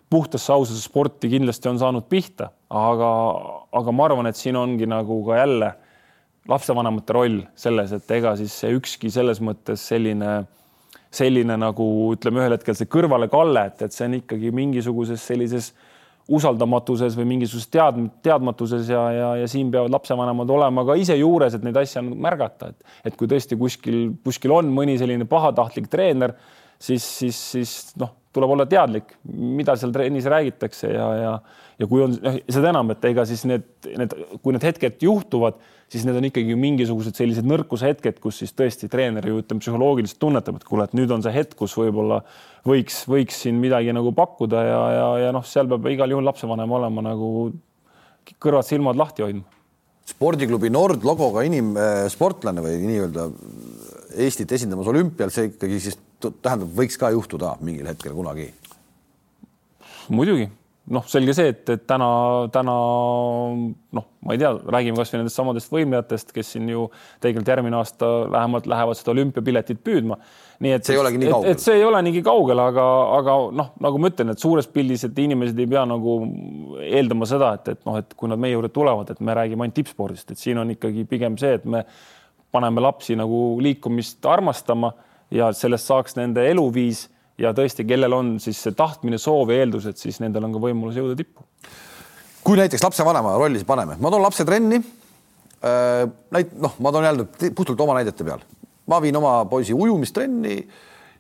S2: puhtasse ausasse sporti kindlasti on saanud pihta, aga, aga ma arvan, et siin ongi nagu ka jälle lapsevanemate roll selles, et ega siis ükski selles mõttes selline, selline nagu ütleme, ühel hetkel see kõrvalekalle, et, et see on ikkagi mingisuguses sellises usaldamatuses või mingisuguses tead-, teadmatuses ja, ja, ja siin peavad lapsevanemad olema ka ise juures, et neid asju märgata, et, et kui tõesti kuskil, kuskil on mõni selline pahatahtlik treener, siis, siis, siis noh tuleb olla teadlik, mida seal trennis räägitakse ja, ja, ja kui on noh, seda enam, et ega siis need, need, kui need hetked juhtuvad, siis need on ikkagi mingisugused sellised nõrkuse hetked, kus siis tõesti treener ju ütleme psühholoogiliselt tunnetab, et kuule, et nüüd on see hetk, kus võib-olla võiks, võiks siin midagi nagu pakkuda ja, ja, ja noh, seal peab igal juhul lapsevanem olema nagu kõrvad-silmad lahti hoidma.
S1: spordiklubi Nord logoga inimsportlane või nii-öelda Eestit esindamas olümpial, see ikkagi siis tähendab, võiks ka juhtuda mingil hetkel kunagi.
S2: muidugi, noh, selge see, et, et täna, täna noh, ma ei tea, räägime kasvõi nendest samadest võimlejatest, kes siin ju tegelikult järgmine aasta vähemalt lähevad seda olümpiapiletit püüdma.
S1: nii et see ei olegi nii kaugel.
S2: et see ei ole niigi kaugel, aga, aga noh, nagu ma ütlen, et suures pildis, et inimesed ei pea nagu eeldama seda, et, et noh, et kui nad meie juurde tulevad, et me räägime ainult tippspordist, et siin on ikkagi pigem see, et me paneme lapsi nagu liikumist armastama ja sellest saaks nende eluviis ja tõesti, kellel on siis see tahtmine, soov ja eeldused, siis nendel on ka võimalus jõuda tippu.
S1: kui näiteks lapsevanema rolli paneme, ma toon lapse trenni äh,. näit-, noh, ma toon jälle puhtalt oma näidete peal, ma viin oma poisi ujumistrenni,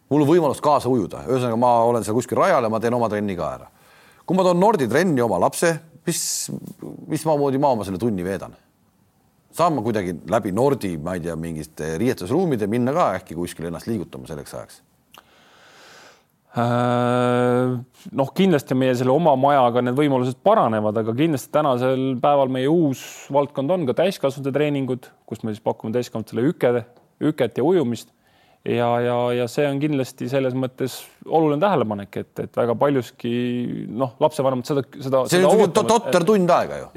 S1: mul on võimalus kaasa ujuda, ühesõnaga ma olen seal kuskil rajal ja ma teen oma trenni ka ära. kui ma toon Nordi trenni oma lapse, mis, mismoodi ma oma selle tunni veedan? Saan ma kuidagi läbi Nordi, ma ei tea, mingite riietusruumide minna ka äkki kuskile ennast liigutama selleks ajaks
S2: Äh, noh, kindlasti meie selle oma majaga need võimalused paranevad, aga kindlasti tänasel päeval meie uus valdkond on ka täiskasvanute treeningud, kus me siis pakume täiskasvanutele üke, üket ja ujumist. Ja, ja, ja see on kindlasti selles mõttes oluline tähelepanek, et, et väga paljuski noh, lapsevanemad seda, seda.
S1: see on niisugune totter tund aega ju.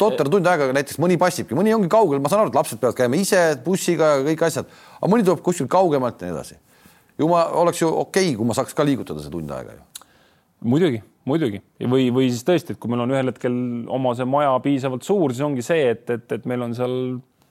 S1: totter tund aega, näiteks mõni passibki, mõni ongi kaugel, ma saan aru, et lapsed peavad käima ise bussiga ja kõik asjad, aga mõni tuleb kuskilt kaugemalt ja nii edasi ju ma oleks ju okei okay,, kui ma saaks ka liigutada see tund aega ju.
S2: muidugi, muidugi või, või siis tõesti, et kui meil on ühel hetkel oma see maja piisavalt suur, siis ongi see, et, et, et meil on seal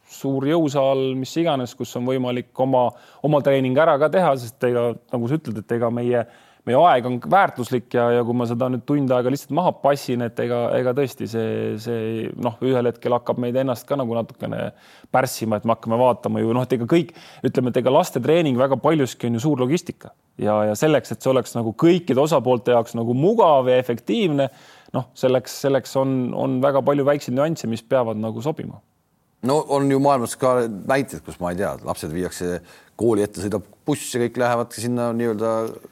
S2: suur jõusaal, mis iganes, kus on võimalik oma, oma treening ära ka teha, sest ega nagu sa ütled, et ega meie meie aeg on väärtuslik ja, ja kui ma seda nüüd tund aega lihtsalt maha passin, et ega, ega tõesti see, see noh, ühel hetkel hakkab meid ennast ka nagu natukene pärssima, et me hakkame vaatama ju noh, et ega kõik ütleme, et ega laste treening väga paljuski on ju suur logistika. Ja, ja selleks, et see oleks nagu kõikide osapoolte jaoks nagu mugav ja efektiivne, noh, selleks, selleks on, on väga palju väikseid nüansse, mis peavad nagu sobima
S1: no on ju maailmas ka näiteid, kus ma ei tea, lapsed viiakse kooli ette sõidab buss ja kõik lähevadki sinna nii-öelda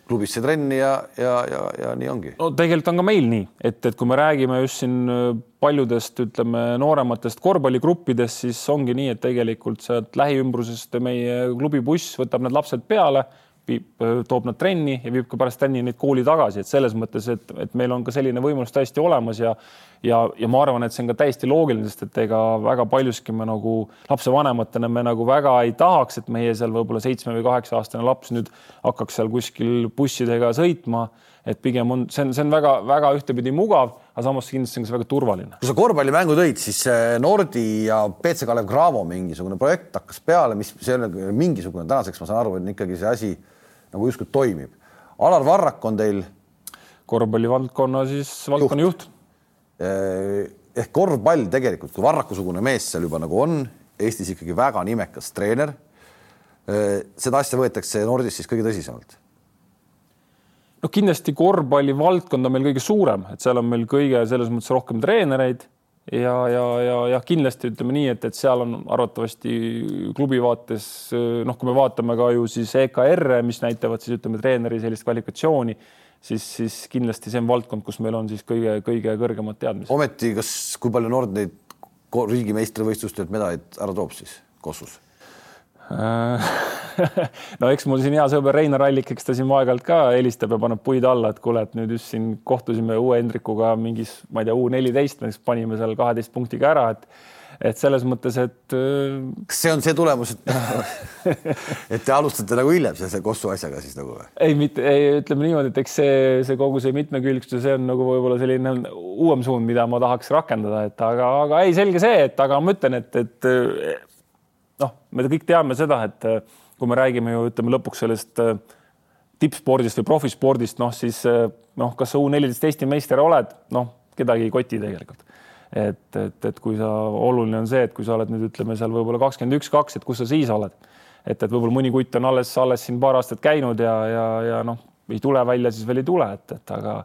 S1: klubisse trenni ja, ja, ja, ja nii ongi.
S2: no tegelikult on ka meil nii, et, et kui me räägime just siin äh, paljudest, ütleme noorematest korvpalligruppidest, siis ongi nii, et tegelikult sealt lähiümbrusest meie klubi buss võtab need lapsed peale viib, toob nad trenni ja viib ka pärast trenni neid kooli tagasi, et selles mõttes, et, et meil on ka selline võimalus täiesti olemas ja ja, ja ma arvan, et see on ka täiesti loogiline, sest et ega väga paljuski me nagu lapsevanematena me nagu väga ei tahaks, et meie seal võib-olla seitsme või kaheksa aastane laps nüüd hakkaks seal kuskil bussidega sõitma. et pigem on, see on, see on väga-väga ühtepidi mugav, aga samas kindlasti on see väga turvaline.
S1: kui sa korvpallimängu tõid, siis Nordi ja BC Kalev Cravo mingisugune projekt hakkas peale, mis see on mingisugune, tänaseks ma saan aru, et ikkagi see asi nagu justkui toimib. Alar Varrak on teil
S2: korvpallivaldkonna siis valdkonna juht, juht..
S1: Eh, ehk korvpall tegelikult, kui Varraku-sugune mees seal juba nagu on, Eestis ikkagi väga nimekas treener. Eh, seda asja võetakse Nordis siis kõige tõsisemalt
S2: noh, kindlasti korvpallivaldkond on meil kõige suurem, et seal on meil kõige selles mõttes rohkem treenereid ja, ja, ja jah, kindlasti ütleme nii, et, et seal on arvatavasti klubi vaates noh, kui me vaatame ka ju siis EKR-e, mis näitavad siis ütleme treeneri sellist kvalifikatsiooni, siis, siis kindlasti see on valdkond, kus meil on siis kõige-kõige kõrgemad teadmised.
S1: ometi, kas, kui palju Nord neid riigimeistrivõistlustelt medaleid ära toob siis Kossus?
S2: No eks mul siin hea sõber Reinar Allik, eks ta siin aeg-ajalt ka helistab ja paneb puid alla, et kuule, et nüüd just siin kohtusime uue Hendrikuga mingis, ma ei tea, U neliteist, panime seal kaheteist punktiga ära, et et selles mõttes, et. Äh,
S1: kas see on see tulemus, et et te alustate nagu hiljem selle Kossu asjaga siis nagu või?
S2: ei, mitte, ei, ütleme niimoodi, et eks see, see kogu see mitmekülgsus, see on nagu võib-olla selline uuem suund, mida ma tahaks rakendada, et aga, aga ei, selge see, et aga ma ütlen, et, et noh, me kõik teame seda, et kui me räägime ju ütleme lõpuks sellest äh, tippspordist või profispordist, noh siis äh, noh, kas sa U neliteist Eesti meister oled, noh, kedagi ei koti tegelikult. et, et, et kui sa, oluline on see, et kui sa oled nüüd ütleme seal võib-olla kakskümmend üks, kaks, et kus sa siis oled. et, et võib-olla mõni kutt on alles, alles siin paar aastat käinud ja, ja, ja noh, ei tule välja, siis veel ei tule, et, et aga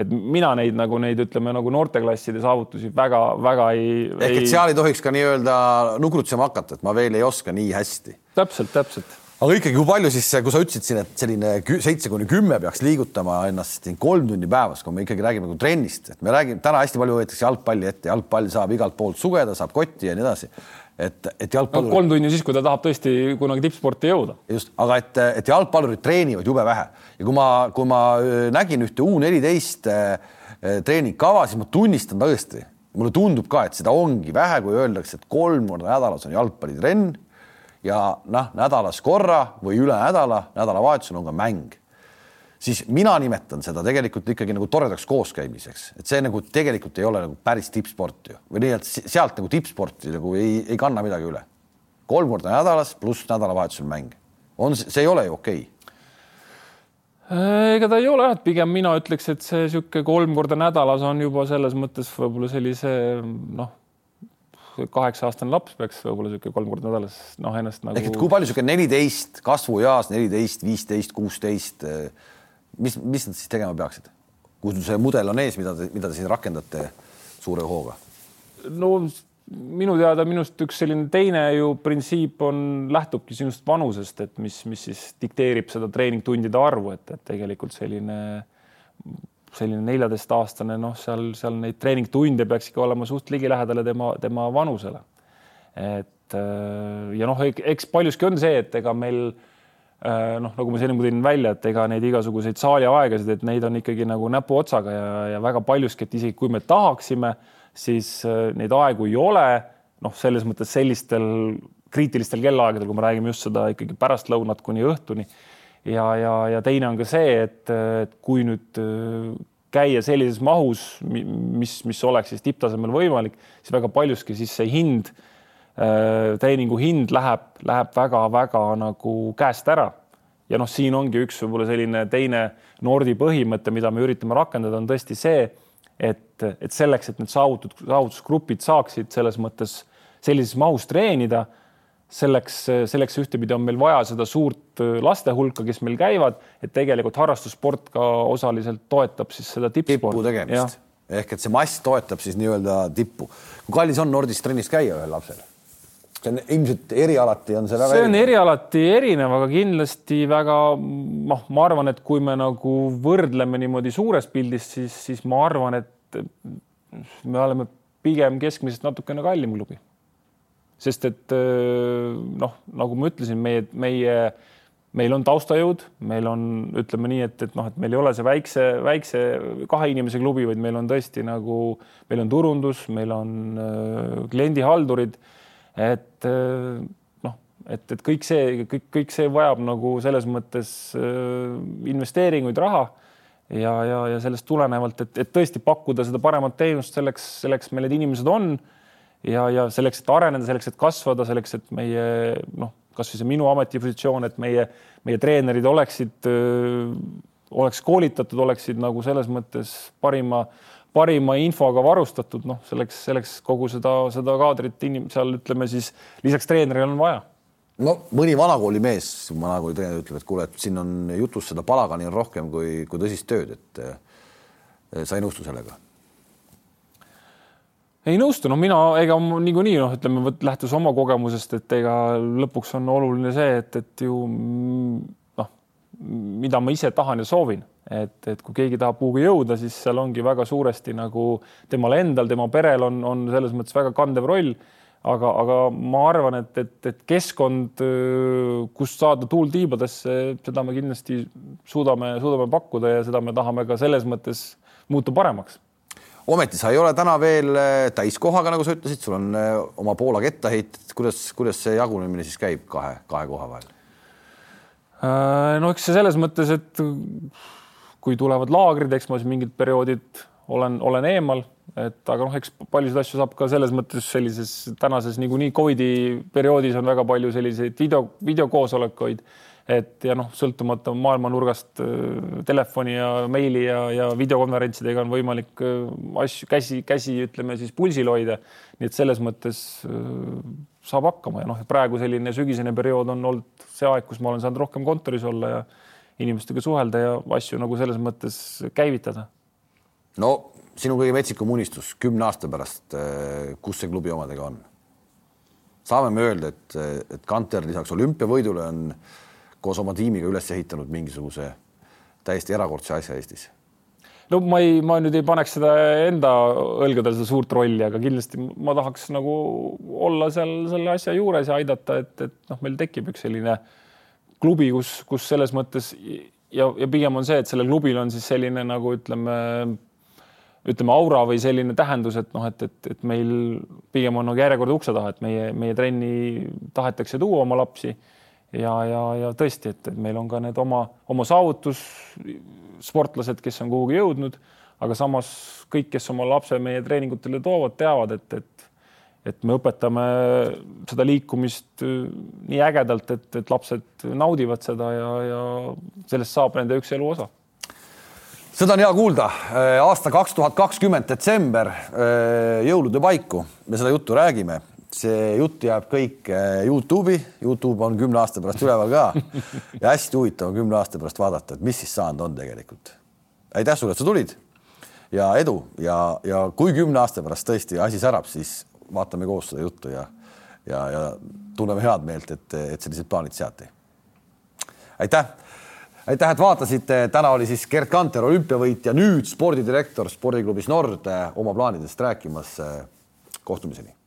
S2: et mina neid nagu neid ütleme nagu noorteklasside saavutusi väga-väga ei.
S1: ehk et seal ei tohiks ka nii-öelda nugrutsema hakata, et ma veel ei oska nii hästi.
S2: Täpselt, täpselt
S1: aga ikkagi, kui palju siis, kui sa ütlesid siin, et selline seitse kuni kümme peaks liigutama ennast siin kolm tundi päevas, kui me ikkagi räägime nagu trennist, et me räägime täna hästi palju võetakse jalgpalli ette, jalgpall saab igalt poolt sugeda, saab kotti ja nii edasi. et, et jalgpallur
S2: no,. kolm tundi siis, kui ta tahab tõesti kunagi tippsporti jõuda.
S1: just, aga et, et jalgpallurid treenivad jube vähe ja kui ma, kui ma nägin ühte U neliteist treeningkava, siis ma tunnistan tõesti, mulle tundub ka, et seda ongi vähe, kui öeldakse, et kolm korda nädalas on jalgpallitrenn ja noh, nädalas korra või üle nädala, nädalavahetusel on ka mäng. Siis mina nimetan seda tegelikult ikkagi nagu toredaks kooskäimiseks, et see nagu tegelikult ei ole nagu päris tippsport ju. Või nii, et sealt nagu tippsporti nagu ei, ei kanna midagi üle. kolm korda nädalas pluss nädalavahetusel mäng. On, see ei ole ju okei?
S2: Okay ega ta ei ole, et pigem mina ütleks, et see niisugune kolm korda nädalas on juba selles mõttes võib-olla sellise noh, kaheksa-aastane laps peaks võib-olla niisugune kolm korda nädalas noh, ennast nagu.
S1: ehk et kui palju niisugune neliteist kasvueas, neliteist, viisteist, kuusteist mis, mis nad siis tegema peaksid? kui see mudel on ees, mida te, mida te siin rakendate suure hooga?
S2: no minu teada minust üks selline teine ju printsiip on, lähtubki sinust vanusest, et mis, mis siis dikteerib seda treeningtundide arvu, et, et tegelikult selline, selline neljateistaastane, noh, seal, seal neid treeningtunde peaks ikka olema suht ligilähedale tema, tema vanusele. et ja noh, eks paljuski on see, et ega meil Äh, noh, nagu ma siin tõin välja, et ega neid igasuguseid saaliaegasid, et neid on ikkagi nagu näpuotsaga ja, ja väga paljuski, et isegi kui me tahaksime, siis äh, neid aegu ei ole. noh, selles mõttes sellistel kriitilistel kellaaegadel, kui me räägime just seda ikkagi pärastlõunat kuni õhtuni. Ja, ja, ja teine on ka see, et, et kui nüüd äh, käia sellises mahus, mis, mis oleks siis tipptasemel võimalik, siis väga paljuski siis see hind Äh, treeningu hind läheb, läheb väga-väga nagu käest ära. ja noh, siin ongi üks võib-olla selline teine Nordi põhimõte, mida me üritame rakendada, on tõesti see, et, et selleks, et need saavutud, saavutusgrupid saaksid selles mõttes sellises mahus treenida, selleks, selleks ühtepidi on meil vaja seda suurt laste hulka, kes meil käivad, et tegelikult harrastussport ka osaliselt toetab siis seda tippsporti.
S1: tippu tegemist ehk et see mass toetab siis nii-öelda tippu. kui kallis on Nordis trennis käia ühel lapsel? see on ilmselt erialati on see väga.
S2: see on erinev. erialati erinev, aga kindlasti väga noh, ma arvan, et kui me nagu võrdleme niimoodi suures pildis, siis, siis ma arvan, et me oleme pigem keskmisest natukene kallim klubi. Sest et noh, nagu ma ütlesin, meie, meie, meil on taustajõud, meil on, ütleme nii, et, et noh, et meil ei ole see väikse, väikse kahe inimese klubi, vaid meil on tõesti nagu, meil on turundus, meil on kliendihaldurid. Et äh, noh, et, et kõik see, kõik, kõik see vajab nagu selles mõttes äh, investeeringuid, raha. Ja, ja, ja sellest tulenevalt, et, et tõesti pakkuda seda paremat teenust, selleks, selleks meil need inimesed on ja, ja selleks, et areneda, selleks, et kasvada, selleks, et meie noh, kasvõi see minu ametipositsioon, et meie, meie treenerid oleksid, äh, oleks koolitatud, oleksid nagu selles mõttes parima parima infoga varustatud, noh, selleks, selleks kogu seda, seda kaadrit inim-, seal ütleme siis lisaks treenerile on vaja.
S1: no mõni vanakooli mees, vanakooli treener ütleb, et kuule, et siin on jutus seda palagani on rohkem kui, kui tõsist tööd, et eh, sa ei nõustu sellega?
S2: Ei nõustu, no mina, ega niikuinii noh, ütleme, lähtus oma kogemusest, et ega lõpuks on oluline see, et, et ju noh, mida ma ise tahan ja soovin et, et kui keegi tahab kuhugi jõuda, siis seal ongi väga suuresti nagu temal endal, tema perel on, on selles mõttes väga kandev roll. aga, aga ma arvan, et, et, et keskkond, kust saada tuul tiibadesse, seda me kindlasti suudame, suudame pakkuda ja seda me tahame ka selles mõttes muuta paremaks
S1: ometi sa ei ole täna veel äh, täiskohaga, nagu sa ütlesid, sul on äh, oma Poola kettaheited, kuidas, kuidas see jagunemine siis käib kahe, kahe koha vahel?
S2: Äh, no eks see selles mõttes, et kui tulevad laagrid, eks ma siis mingid perioodid olen, olen eemal, et aga noh, eks paljusid asju saab ka selles mõttes sellises tänases niikuinii Covidi perioodis on väga palju selliseid video, videokoosolekuid, et ja noh, sõltumata maailma nurgast äh, telefoni ja meili ja, ja videokonverentsidega on võimalik äh, asju käsi, käsi ütleme siis pulsil hoida. nii et selles mõttes äh, saab hakkama ja noh, praegu selline sügisene periood on olnud see aeg, kus ma olen saanud rohkem kontoris olla ja inimestega suhelda ja asju nagu selles mõttes käivitada.
S1: no sinu kõige metsikum unistus kümne aasta pärast, kus see klubi omadega on? saame me öelda, et, et Kanter lisaks olümpiavõidule on koos oma tiimiga üles ehitanud mingisuguse täiesti erakordse asja Eestis?
S2: no ma ei, ma nüüd ei paneks seda enda õlgadel seda suurt rolli, aga kindlasti ma tahaks nagu olla seal selle asja juures ja aidata, et, et noh, meil tekib üks selline klubi, kus, kus selles mõttes ja, ja pigem on see, et sellel klubil on siis selline nagu ütleme, ütleme aura või selline tähendus, et noh, et, et, et meil pigem on nagu järjekord ukse taha, et meie, meie trenni tahetakse tuua oma lapsi ja, ja, ja tõesti, et, meil on ka need oma, oma saavutus sportlased, kes on kuhugi jõudnud, aga samas kõik, kes oma lapse meie treeningutele toovad, teavad, et, et et me õpetame seda liikumist äh, nii ägedalt, et, et lapsed naudivad seda ja, ja sellest saab nende üks elu osa.
S1: Seda on hea kuulda. Äh, aasta kaks tuhat kakskümmend detsember, äh, jõulude paiku. Me seda juttu räägime, see jutt jääb kõik Youtube'i, Youtube on kümne aasta pärast üleval ka ja hästi huvitav on kümne aasta pärast vaadata, et mis siis saanud on tegelikult. aitäh sulle, et sa tulid ja edu ja, ja kui kümne aasta pärast tõesti asi särab, siis vaatame koos seda juttu ja, ja, ja tunneme head meelt, et, et sellised plaanid seati. aitäh, aitäh, et vaatasite, täna oli siis Gerd Kanter, olümpiavõitja, nüüd spordidirektor spordiklubis Nord oma plaanidest rääkimas. kohtumiseni